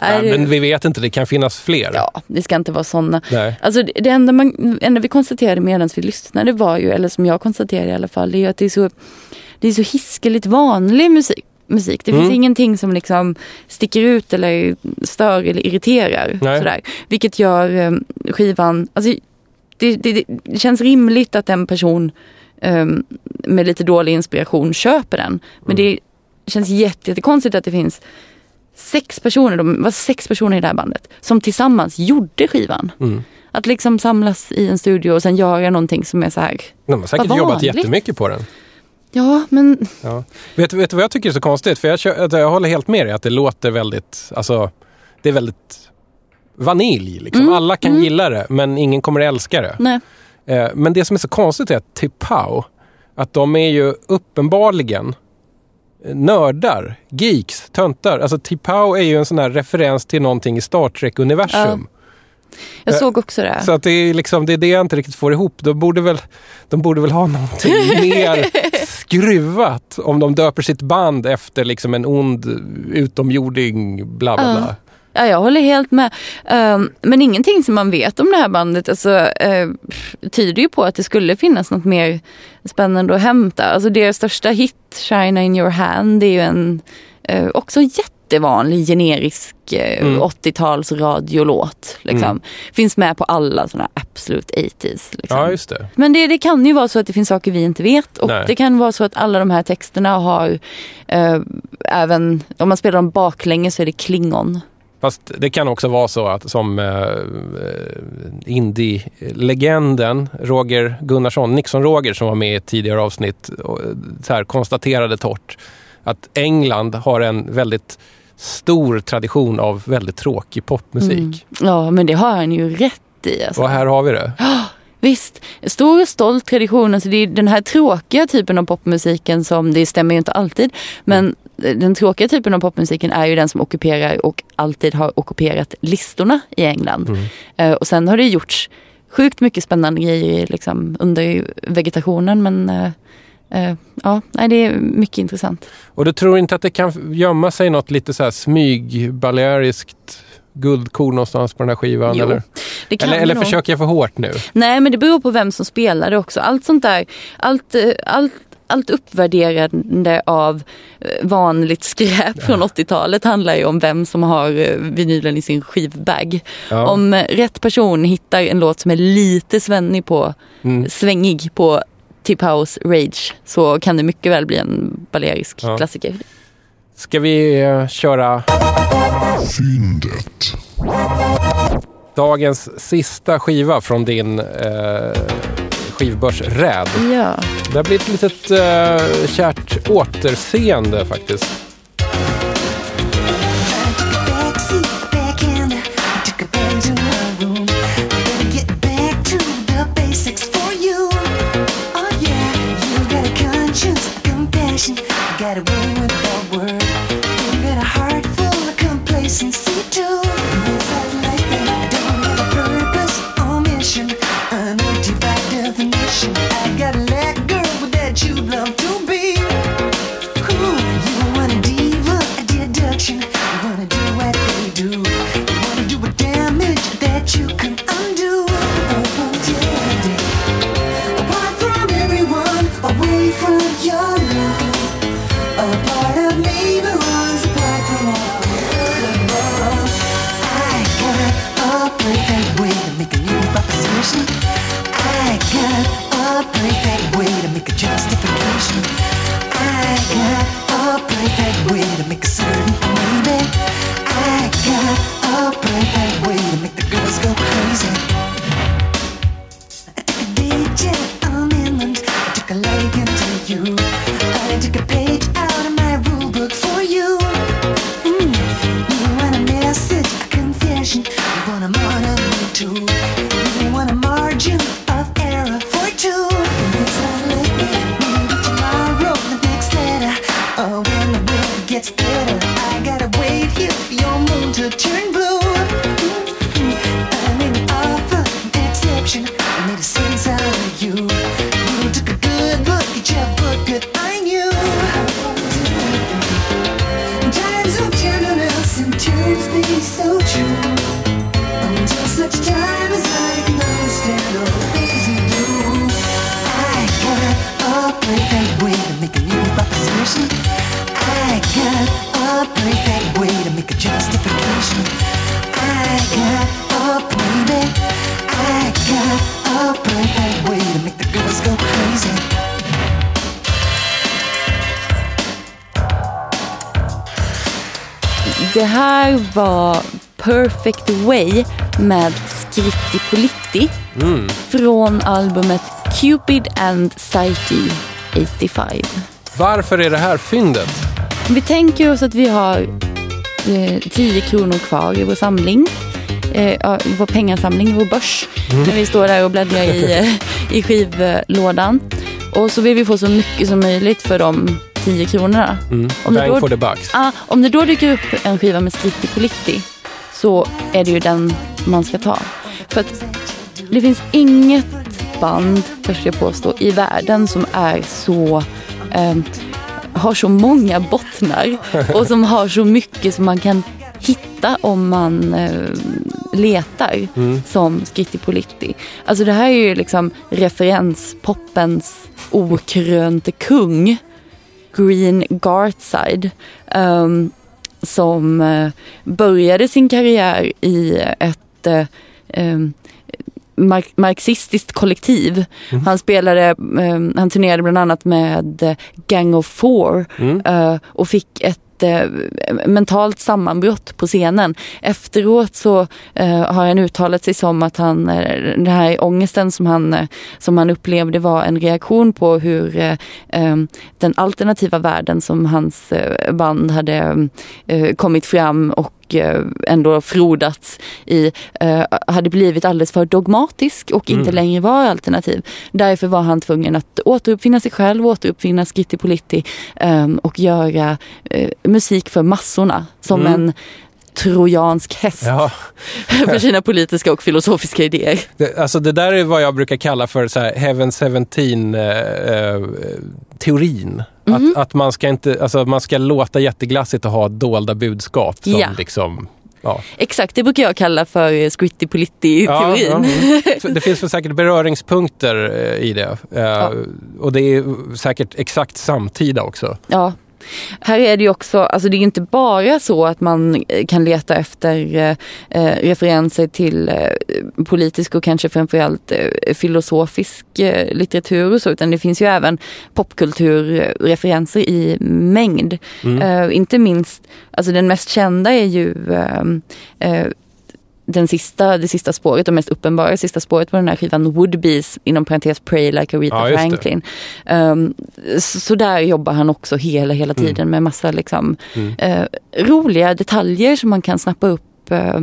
Nej, men vi vet inte, det kan finnas fler. Ja, det ska inte vara sådana. Nej. Alltså det, det enda, man, enda vi konstaterade medan vi lyssnade var ju, eller som jag konstaterade i alla fall, det är ju att det är så, det är så hiskeligt vanlig musik. Musik. Det finns Mm. ingenting som liksom sticker ut eller stör eller irriterar. Nej. Sådär. Vilket gör eh, skivan, alltså, det, det, det känns rimligt att en person eh, med lite dålig inspiration köper den. Men det, det känns jätte, jättekonstigt att det finns sex personer, de var sex personer i det här bandet, som tillsammans gjorde skivan. Mm. Att liksom samlas i en studio och sen göra någonting som är så här. De har säkert jobbat jättemycket på den. Ja, men Ja. Vet, vet du vad jag tycker är så konstigt? För jag, att jag håller helt med dig att det låter väldigt, alltså, det är väldigt vanilj. Liksom. Mm, Alla kan mm. gilla det, men ingen kommer älska det. nej. Eh, men det som är så konstigt är att Tipau, att de är ju uppenbarligen nördar, geeks, töntar. Alltså Tipau är ju en sån här referens till någonting i Star Trek-universum. Jag Eh, såg också det. Så att det är liksom det, är det jag inte riktigt får ihop. De borde väl, de borde väl ha någonting <laughs> mer skruvat om de döper sitt band efter liksom en ond utomjording, bla bla bla. Ja, jag håller helt med. Ehm, men ingenting som man vet om det här bandet alltså, eh, tyder ju på att det skulle finnas något mer spännande att hämta. Alltså deras största hit, Shine in your hand, det är ju en eh, också jättevanlig generisk eh, Mm. 80-tals radiolåt. Liksom. Mm. Finns med på alla sådana absolut 80s. Liksom. Ja, just det. Men det, det kan ju vara så att det finns saker vi inte vet och Nej. det kan vara så att alla de här texterna har eh, även, om man spelar dem baklänges så är det klingon. Fast det kan också vara så att som eh, eh, indie-legenden Roger Gunnarsson, Nixon-Roger som var med i ett tidigare avsnitt, och, eh, så här, konstaterade torrt att England har en väldigt stor tradition av väldigt tråkig popmusik. Mm. Ja, men det har han ju rätt i. Alltså. Och här har vi det. Visst, stor och stolt tradition. Alltså det är den här tråkiga typen av popmusiken som, det stämmer ju inte alltid, men den tråkiga typen av popmusiken är ju den som ockuperar och alltid har ockuperat listorna i England. Mm. Eh, och sen har det gjorts sjukt mycket spännande grejer liksom, under vegetationen men eh, ja, nej, det är mycket intressant. Och du tror inte att det kan gömma sig något lite så här smyg-baleariskt guldkorn någonstans på den här skivan? Jo, eller eller, eller nog. försöker jag för hårt nu? Nej, men det beror på vem som spelar det också. Allt sånt där, allt, eh, allt, allt uppvärderande av eh, vanligt skräp från 80-talet handlar ju om vem som har eh, vinylen i sin skivbag. Ja. Om eh, rätt person hittar en låt som är lite svennig på, Mm. svängig på Tip House Rage så kan det mycket väl bli en balerisk Ja. klassiker. Ska vi eh, köra Fyndet. dagens sista skiva från din eh, skivbörs Räd? Ja. Det har blivit ett litet eh, kärt återseende faktiskt. A perfect way to make a justification. I got a perfect way to make a certain maybe. I got a perfect way to make the girls go crazy. DJ, I took a day jet on inland. I took a liking to you. I took a var Perfect Way med Scritti Politti Mm. från albumet Cupid and Psyche 85. Varför är det här fyndet? Vi tänker oss att vi har eh, 10 kronor kvar i vår samling. Eh, vår pengasamling, vår börs. När vi står där och bläddrar i, <laughs> eh, i skivlådan. Och så vill vi få så mycket som möjligt för de 10 kronorna. Mm. Om Bang då- for the bucks. Ah, om det då dyker upp en skiva med Scritti Politti så är det ju den man ska ta. För att det finns inget band, törs jag påstå, i världen som är så ehm, har så många bottnar <laughs> och som har så mycket som man kan hitta om man eh, letar som Scritti Politti. Alltså det här är ju liksom referenspoppens okrönte kung. Green Gartside. ehm, som eh, började sin karriär i ett ehm, mark- marxistiskt kollektiv. Han spelade, ehm, han turnerade bland annat med eh, Gang of Four Mm. och fick ett eh, mentalt sammanbrott på scenen. Efteråt så eh, har han uttalat sig som att han, eh, den här ångesten som han, eh, som han upplevde var en reaktion på hur eh, eh den alternativa världen som hans band hade eh, kommit fram och eh, ändå frodats i eh, hade blivit alldeles för dogmatisk och inte längre var alternativ. Därför var han tvungen att återuppfinna sig själv, återuppfinna Scritti Politti eh, och göra eh, musik för massorna som en trojansk häst Ja, <laughs> för sina politiska och filosofiska idéer. det, alltså det där är vad jag brukar kalla för så här Heaven 17 eh, eh, teorin. Mhm. Att, att man ska inte, alltså man ska låta jätteglassigt och ha dolda budskap som Ja. liksom Ja. Exakt, det brukar jag kalla för eh, Scritti Ja, Politti-teorin. ja, mm. <laughs> Det finns väl säkert beröringspunkter eh, i det. Eh, Och det är säkert exakt samtida också. Ja. Här är det ju också, alltså det är inte bara så att man eh, kan leta efter eh, eh, referenser till eh, politisk och kanske framförallt eh, filosofisk eh, litteratur och så, utan det finns ju även popkulturreferenser i mängd. Eh, inte minst, alltså den mest kända är ju den sista, det sista spåret, det mest uppenbara sista spåret på den här skivan Woodbees, inom parentes Pray Like Aretha Ja. Franklin. Um, så, så där jobbar han också hela, hela Mm. tiden med massa liksom, eh, roliga detaljer som man kan snappa upp eh,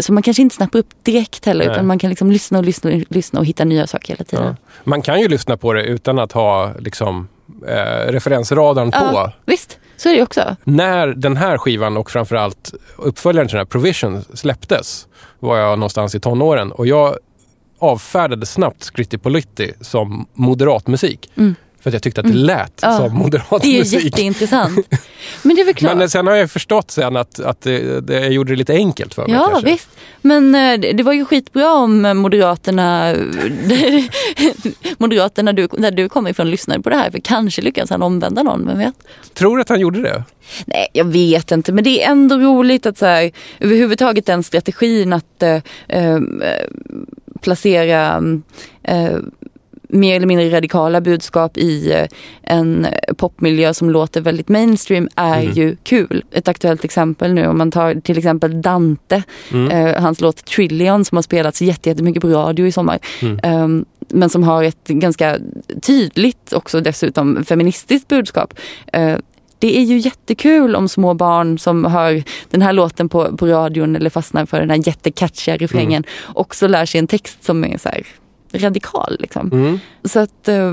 Som man kanske inte snappar upp direkt heller Mm. Nej. utan man kan liksom lyssna och lyssna och lyssna och hitta nya saker hela tiden. Ja. Man kan ju lyssna på det utan att ha liksom, eh, referensradarn på. Ja, visst, så är det också. När den här skivan och framförallt uppföljaren till den här Provision släpptes var jag någonstans i tonåren och jag avfärdade snabbt Scritti Politti som moderat musik. För att jag tyckte att det lät Mm. Som moderat Det är musik. jätteintressant. <laughs> Men det är väl klart. Men sen har jag förstått sen att, att det, det, jag gjorde det lite enkelt för mig. Ja kanske. visst. Men eh, det var ju skitbra om Moderaterna, <laughs> Moderaterna du, där du kommer ifrån lyssnade på det här. För kanske lyckas han omvända någon, vem vet? Tror du att han gjorde det? Nej, jag vet inte. Men det är ändå roligt att så här, överhuvudtaget den strategin att eh, eh, placera eh, mer eller mindre radikala budskap i eh, en popmiljö som låter väldigt mainstream är ju kul. Ett aktuellt exempel nu om man tar till exempel Dante, eh, hans låt Trillion som har spelats jätte- jättemycket på radio i sommar. Eh, men som har ett ganska tydligt också dessutom feministiskt budskap. Eh, det är ju jättekul om små barn som hör den här låten på, på radion eller fastnar för den här jättecatchiga refrängen också lär sig en text som är så här radikal. Liksom. Så att eh,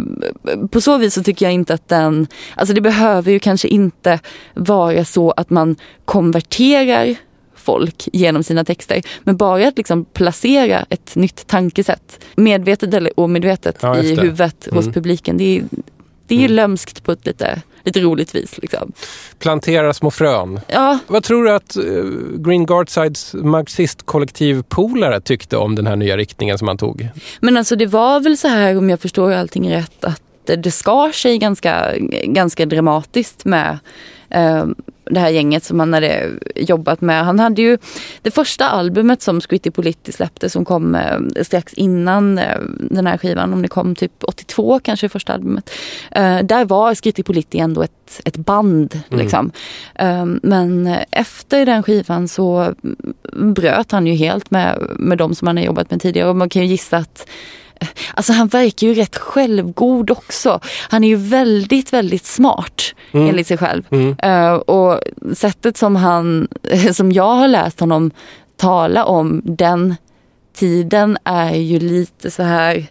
på så vis så tycker jag inte att den, alltså det behöver ju kanske inte vara så att man konverterar folk genom sina texter. Men bara att liksom placera ett nytt tankesätt, medvetet eller omedvetet, Ja, i det. huvudet hos publiken. Det är, det är ju lömskt på ett lite, lite roligt vis. Liksom. Plantera små frön. Ja, Vad tror du att eh, Green Guardsides marxistkollektivpolare tyckte om den här nya riktningen som han tog? men alltså det var väl så här om jag förstår allting rätt att det skar sig ganska, ganska dramatiskt med, eh, det här gänget som han hade jobbat med. Han hade ju det första albumet som Scritti Politti släppte som kom eh, strax innan eh, den här skivan, om det kom typ 82 kanske första albumet. Eh, där var Scritti Politti ändå ett, ett band. Liksom. Eh, men efter den skivan så bröt han ju helt med, med de som han har jobbat med tidigare och man kan ju gissa att Alltså han verkar ju rätt självgod också. Han är ju väldigt, väldigt smart enligt sig själv. Eh, och sättet som han, <laughs> som jag har läst honom tala om den tiden är ju lite så här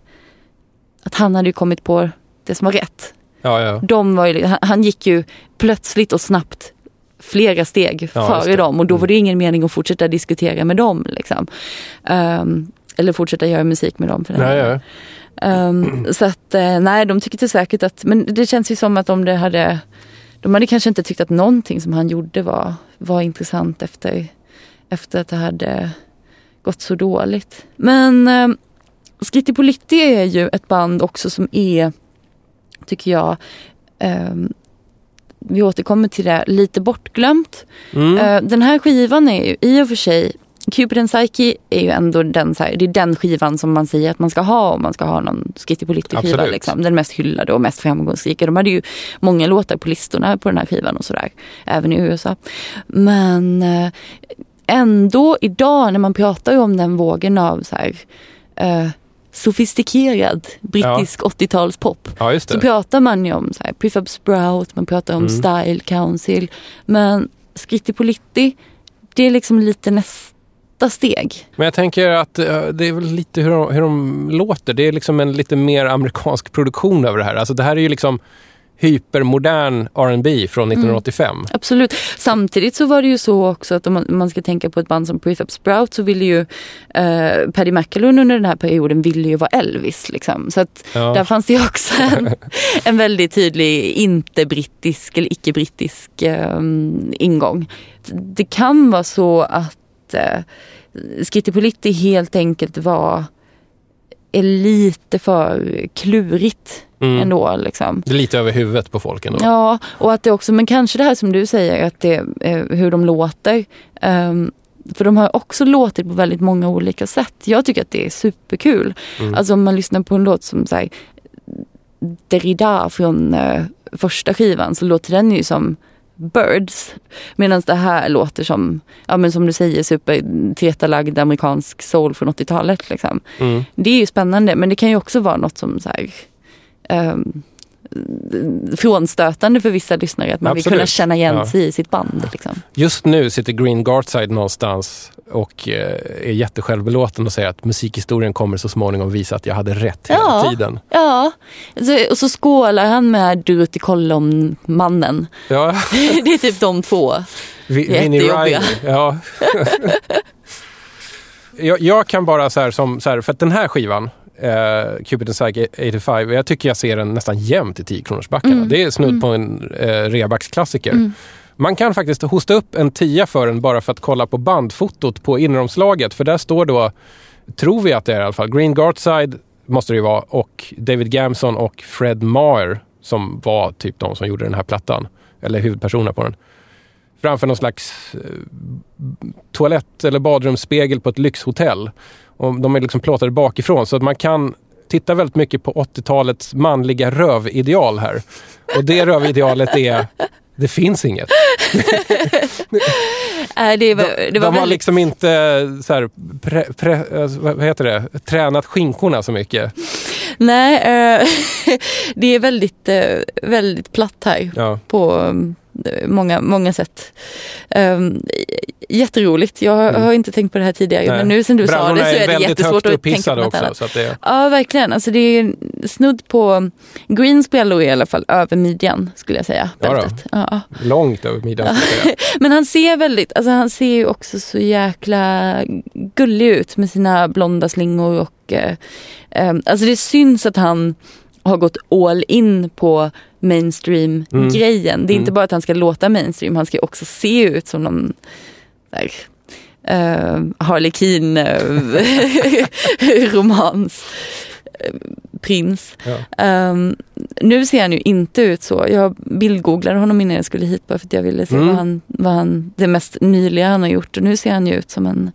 att han hade ju kommit på det som var rätt. Ja, ja. De var ju, han- gick ju plötsligt och snabbt flera steg Ja, före. Mm. dem och då var det ingen mening att fortsätta diskutera med dem. Liksom. Ehm, eller fortsätta göra musik med dem. För den Nej, ja. Ehm, så att eh, nej, de tyckte säkert att, men det känns ju som att om det hade, de hade kanske inte tyckt att någonting som han gjorde var, var intressant efter, efter att det hade gått så dåligt. Men eh, Scritti Politti är ju ett band också som är, tycker jag, ehm, vi återkommer till det, lite bortglömt. Mm. Den här skivan är ju i och för sig Cupid and Psyche är ju ändå den, så här, det är den skivan som man säger att man ska ha om man ska ha någon Skitty skiva Absolut. liksom. Den mest hyllade och mest framgångsrika. De hade ju många låtar på listorna på den här skivan och sådär. Även i USA. Men eh, ändå idag när man pratar ju om den vågen av så här, eh, sofistikerad brittisk 80-talspop. ja, Så pratar man ju om så här, Prefab Sprout, man pratar om Mm. Style Council. Men Scritti Politti, det är liksom lite nästa steg. Men jag tänker att eh, det är väl lite hur de, hur de låter. Det är liksom en lite mer amerikansk produktion över det här. Alltså det här är ju liksom hypermodern R&B från 1985. Absolut. Samtidigt så var det ju så också att om man, ska tänka på ett band som Prefab Sprout så ville ju eh, Paddy McAloon under den här perioden ville ju vara Elvis. Liksom. Så att Ja. där fanns det ju också en, <laughs> en väldigt tydlig inte-brittisk eller icke-brittisk eh, ingång. Det kan vara så att eh, Skitty Politti helt enkelt var är lite för klurigt Mm. ändå. Liksom. Det är lite över huvudet på folk ändå. Ja, och att det också, men kanske det här som du säger, att det, eh, hur de låter. Ehm, för de har också låtit på väldigt många olika sätt. Jag tycker att det är superkul. Mm. Alltså om man lyssnar på en låt som så här, Derrida från eh, första skivan så låter den ju som Birds. Medan det här låter som, ja men som du säger, super amerikansk soul från 80-talet. Liksom. Mm. Det är ju spännande men det kan ju också vara något som så här, ehm, frånstötande för vissa lyssnare att man vill Absolut. kunna känna igen Ja. sig i sitt band. Liksom. Just nu sitter Green Gartside någonstans och eh, är jättesjälvbelåten och säger att musikhistorien kommer så småningom visa att jag hade rätt hela Ja. tiden. Ja, så, och så skålar han med Durutti Kollom-mannen. Ja, <laughs> det är typ de två. Vi- Vinnie. Riley. Ja. <laughs> jag, jag kan bara så här, som, så här, för att den här skivan, eh, Cupid and Psyche 85, jag tycker jag ser den nästan jämt i 10 kronorsbackarna. Mm. Det är snudd på en eh, rebacksklassiker. Man kan faktiskt hosta upp en tia för den bara för att kolla på bandfotot på inneromslaget. För där står då, tror vi att det är i alla fall, Green Gartside måste det ju vara och David Gamson och Fred Maher som var typ de som gjorde den här plattan. Eller huvudpersonerna på den. Framför någon slags eh, toalett eller badrumsspegel på ett lyxhotell. Och de är liksom plåtade bakifrån så att man kan titta väldigt mycket på 80-talets manliga rövideal här. Och det rövidealet är, det finns inget. <laughs> Det, var, De, det var de har väldigt, liksom inte så här, pre, pre, eh, vad heter det? tränat skinkorna så mycket. Nej, eh, <laughs> det är väldigt, eh, väldigt platt här Ja. på många, många sätt. Um, jätteroligt. Jag har, har inte tänkt på det här tidigare Mm. Nej. men nu sen du sa det Brallorna så är det väldigt jättesvårt att tänka på något också. annat. Så att det, Ja, verkligen. Alltså det är snudd på Greens brallor i alla fall över midjan skulle jag säga. Bältet. Ja. långt över midjan. <laughs> Men han ser väldigt, alltså han ser ju också så jäkla gullig ut med sina blonda slingor och eh, eh, alltså det syns att han har gått all in på mainstream-grejen. Det är inte Mm. bara att han ska låta mainstream, han ska också se ut som någon där, eh, Harley Quinn eh, <laughs> eh, prins. Ja. Ehm, nu ser han ju inte ut så. Jag bildgooglade honom innan jag skulle hit bara för att jag ville se Mm. vad, han, vad han, det mest nyliga han har gjort. Och nu ser han ju ut som en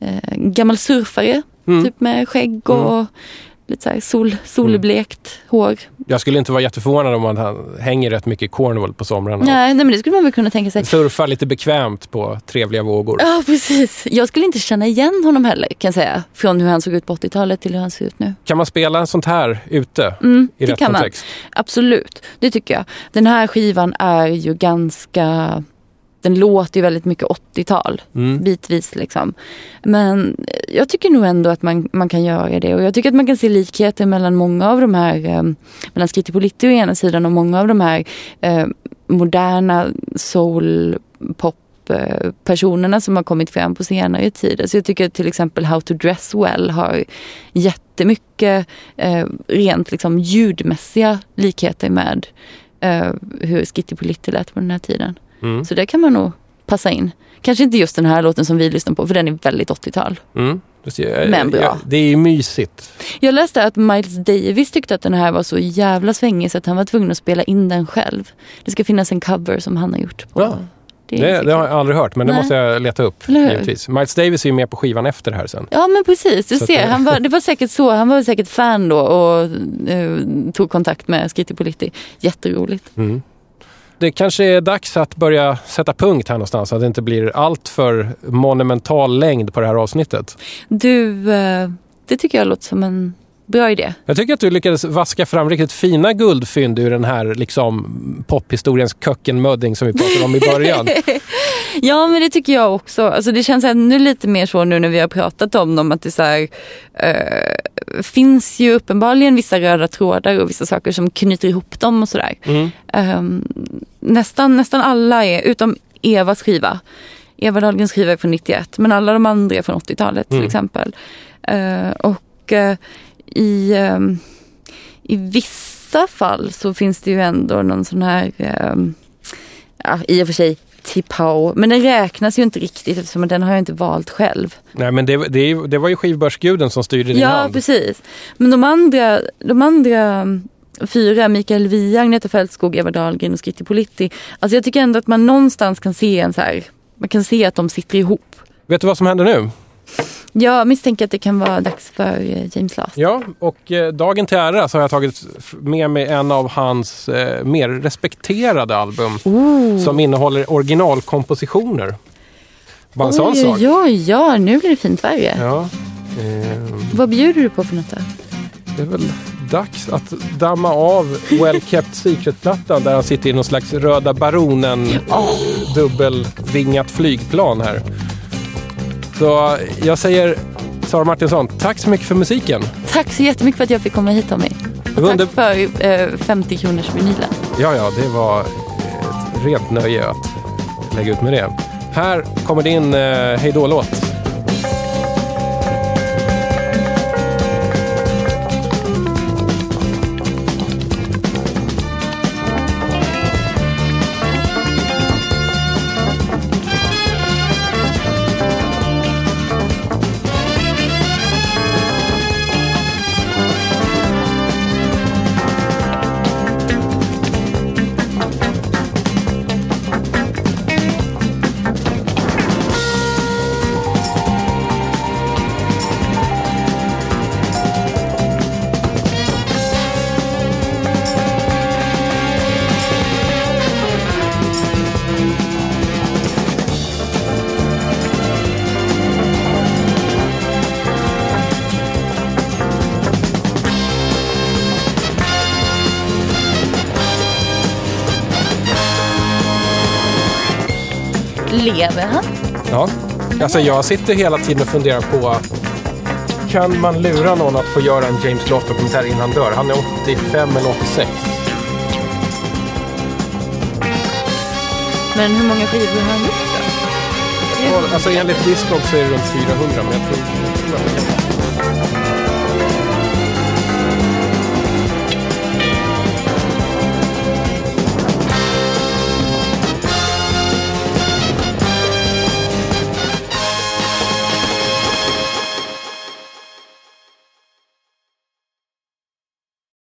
eh, gammal surfare. Mm. Typ med skägg och lite så här sol, solblekt hår. Jag skulle inte vara jätteförvånad om han hänger rätt mycket i Cornwall på somrarna. Nej, nej men det skulle man väl kunna tänka sig. Surfar lite bekvämt på trevliga vågor. Ja precis. Jag skulle inte känna igen honom heller kan jag säga. Från hur han såg ut på 80-talet till hur han ser ut nu. Kan man spela sånt här ute Mm, i rätt man. kontext? Absolut, det tycker jag. Den här skivan är ju ganska... Den låter ju väldigt mycket 80-tal, Mm. bitvis liksom. Men jag tycker nog ändå att man, man kan göra det. Och jag tycker att man kan se likheter mellan många av de här, eh, mellan Skritti å ena sidan och många av de här eh, moderna soul pop personerna som har kommit fram på senare tid. Så jag tycker till exempel How to Dress Well har jättemycket eh, rent liksom ljudmässiga likheter med eh, hur Skitti Politti lät på den här tiden. Mm. Så det kan man nog passa in. Kanske inte just den här låten som vi lyssnar på för den är väldigt 80-tal. Mm. Det Men bra. ja, Det är ju mysigt. Jag läste att Miles Davis tyckte att den här var så jävla svängig så att han var tvungen att spela in den själv. Det ska finnas en cover som han har gjort. På. Ja. Det, Det, det har jag aldrig hört, men det Nej. måste jag leta upp. Givetvis. Miles Davis är ju med på skivan efter det här sen. Ja men precis, du Så ser. det- Han var, det var säkert så. Han var säkert fan då och eh, tog kontakt med Skitti Politti. Jätteroligt. Mm. Det kanske är dags att börja sätta punkt här någonstans, så att det inte blir allt för monumental längd på det här avsnittet. Du, eh, det tycker jag låter som en bra idé. Jag tycker att du lyckades vaska fram riktigt fina guldfynd ur den här liksom, pophistoriens kökkenmödding som vi pratade om i början. <laughs> Ja men det tycker jag också. Alltså, det känns ännu lite mer så nu när vi har pratat om dem att det så här, eh, finns ju uppenbarligen vissa röda trådar och vissa saker som knyter ihop dem och sådär. Mm. Ehm, nästan, nästan alla är, utom Evas skiva. Eva Dahlgrens skiva är från 91 men alla de andra är från 80-talet till Mm. exempel. Eh, och eh, i, ehm, i vissa fall så finns det ju ändå någon sån här, ehm, ja, i och för sig Tipau, men den räknas ju inte riktigt eftersom den har jag inte valt själv. Nej, men det, det, det var ju skivbörsguden som styrde din Ja, hand. precis. Men de andra, de andra mm, fyra, Mikael Wiehe, Agneta Fältskog, Eva Dahlgren och Skritti Politti. Alltså jag tycker ändå att man någonstans kan se en så här, man kan se att de sitter ihop. Vet du vad som händer nu? Jag misstänker att det kan vara dags för eh, James Last. Ja, och eh, dagen till ära så har jag tagit med mig en av hans eh, mer respekterade album som innehåller originalkompositioner. Bara en sån sak. oj, oj, ja, nu blir det fint värre. Ja. Eh, Vad bjuder du på för något då? det är väl dags att damma av Well Kept Secret-plattan där han sitter i någon slags Röda Baronen dubbelvingat flygplan här. Så jag säger Sara Martinsson, tack så mycket för musiken. Tack så jättemycket för att jag fick komma hit Tommy. Och tack för eh, 50 kronors vinylen. Ja, ja, det var ett rent nöje att lägga ut med det. Här kommer din eh, hejdå-låt. Lever han? Ja. Alltså jag sitter hela tiden och funderar på kan man lura någon att få göra en James Lott-dokumentär innan han dör? Han är 85 eller 86. Men hur många skivor har han gjort då? Alltså enligt Discog så är det runt 400 men jag tror, jag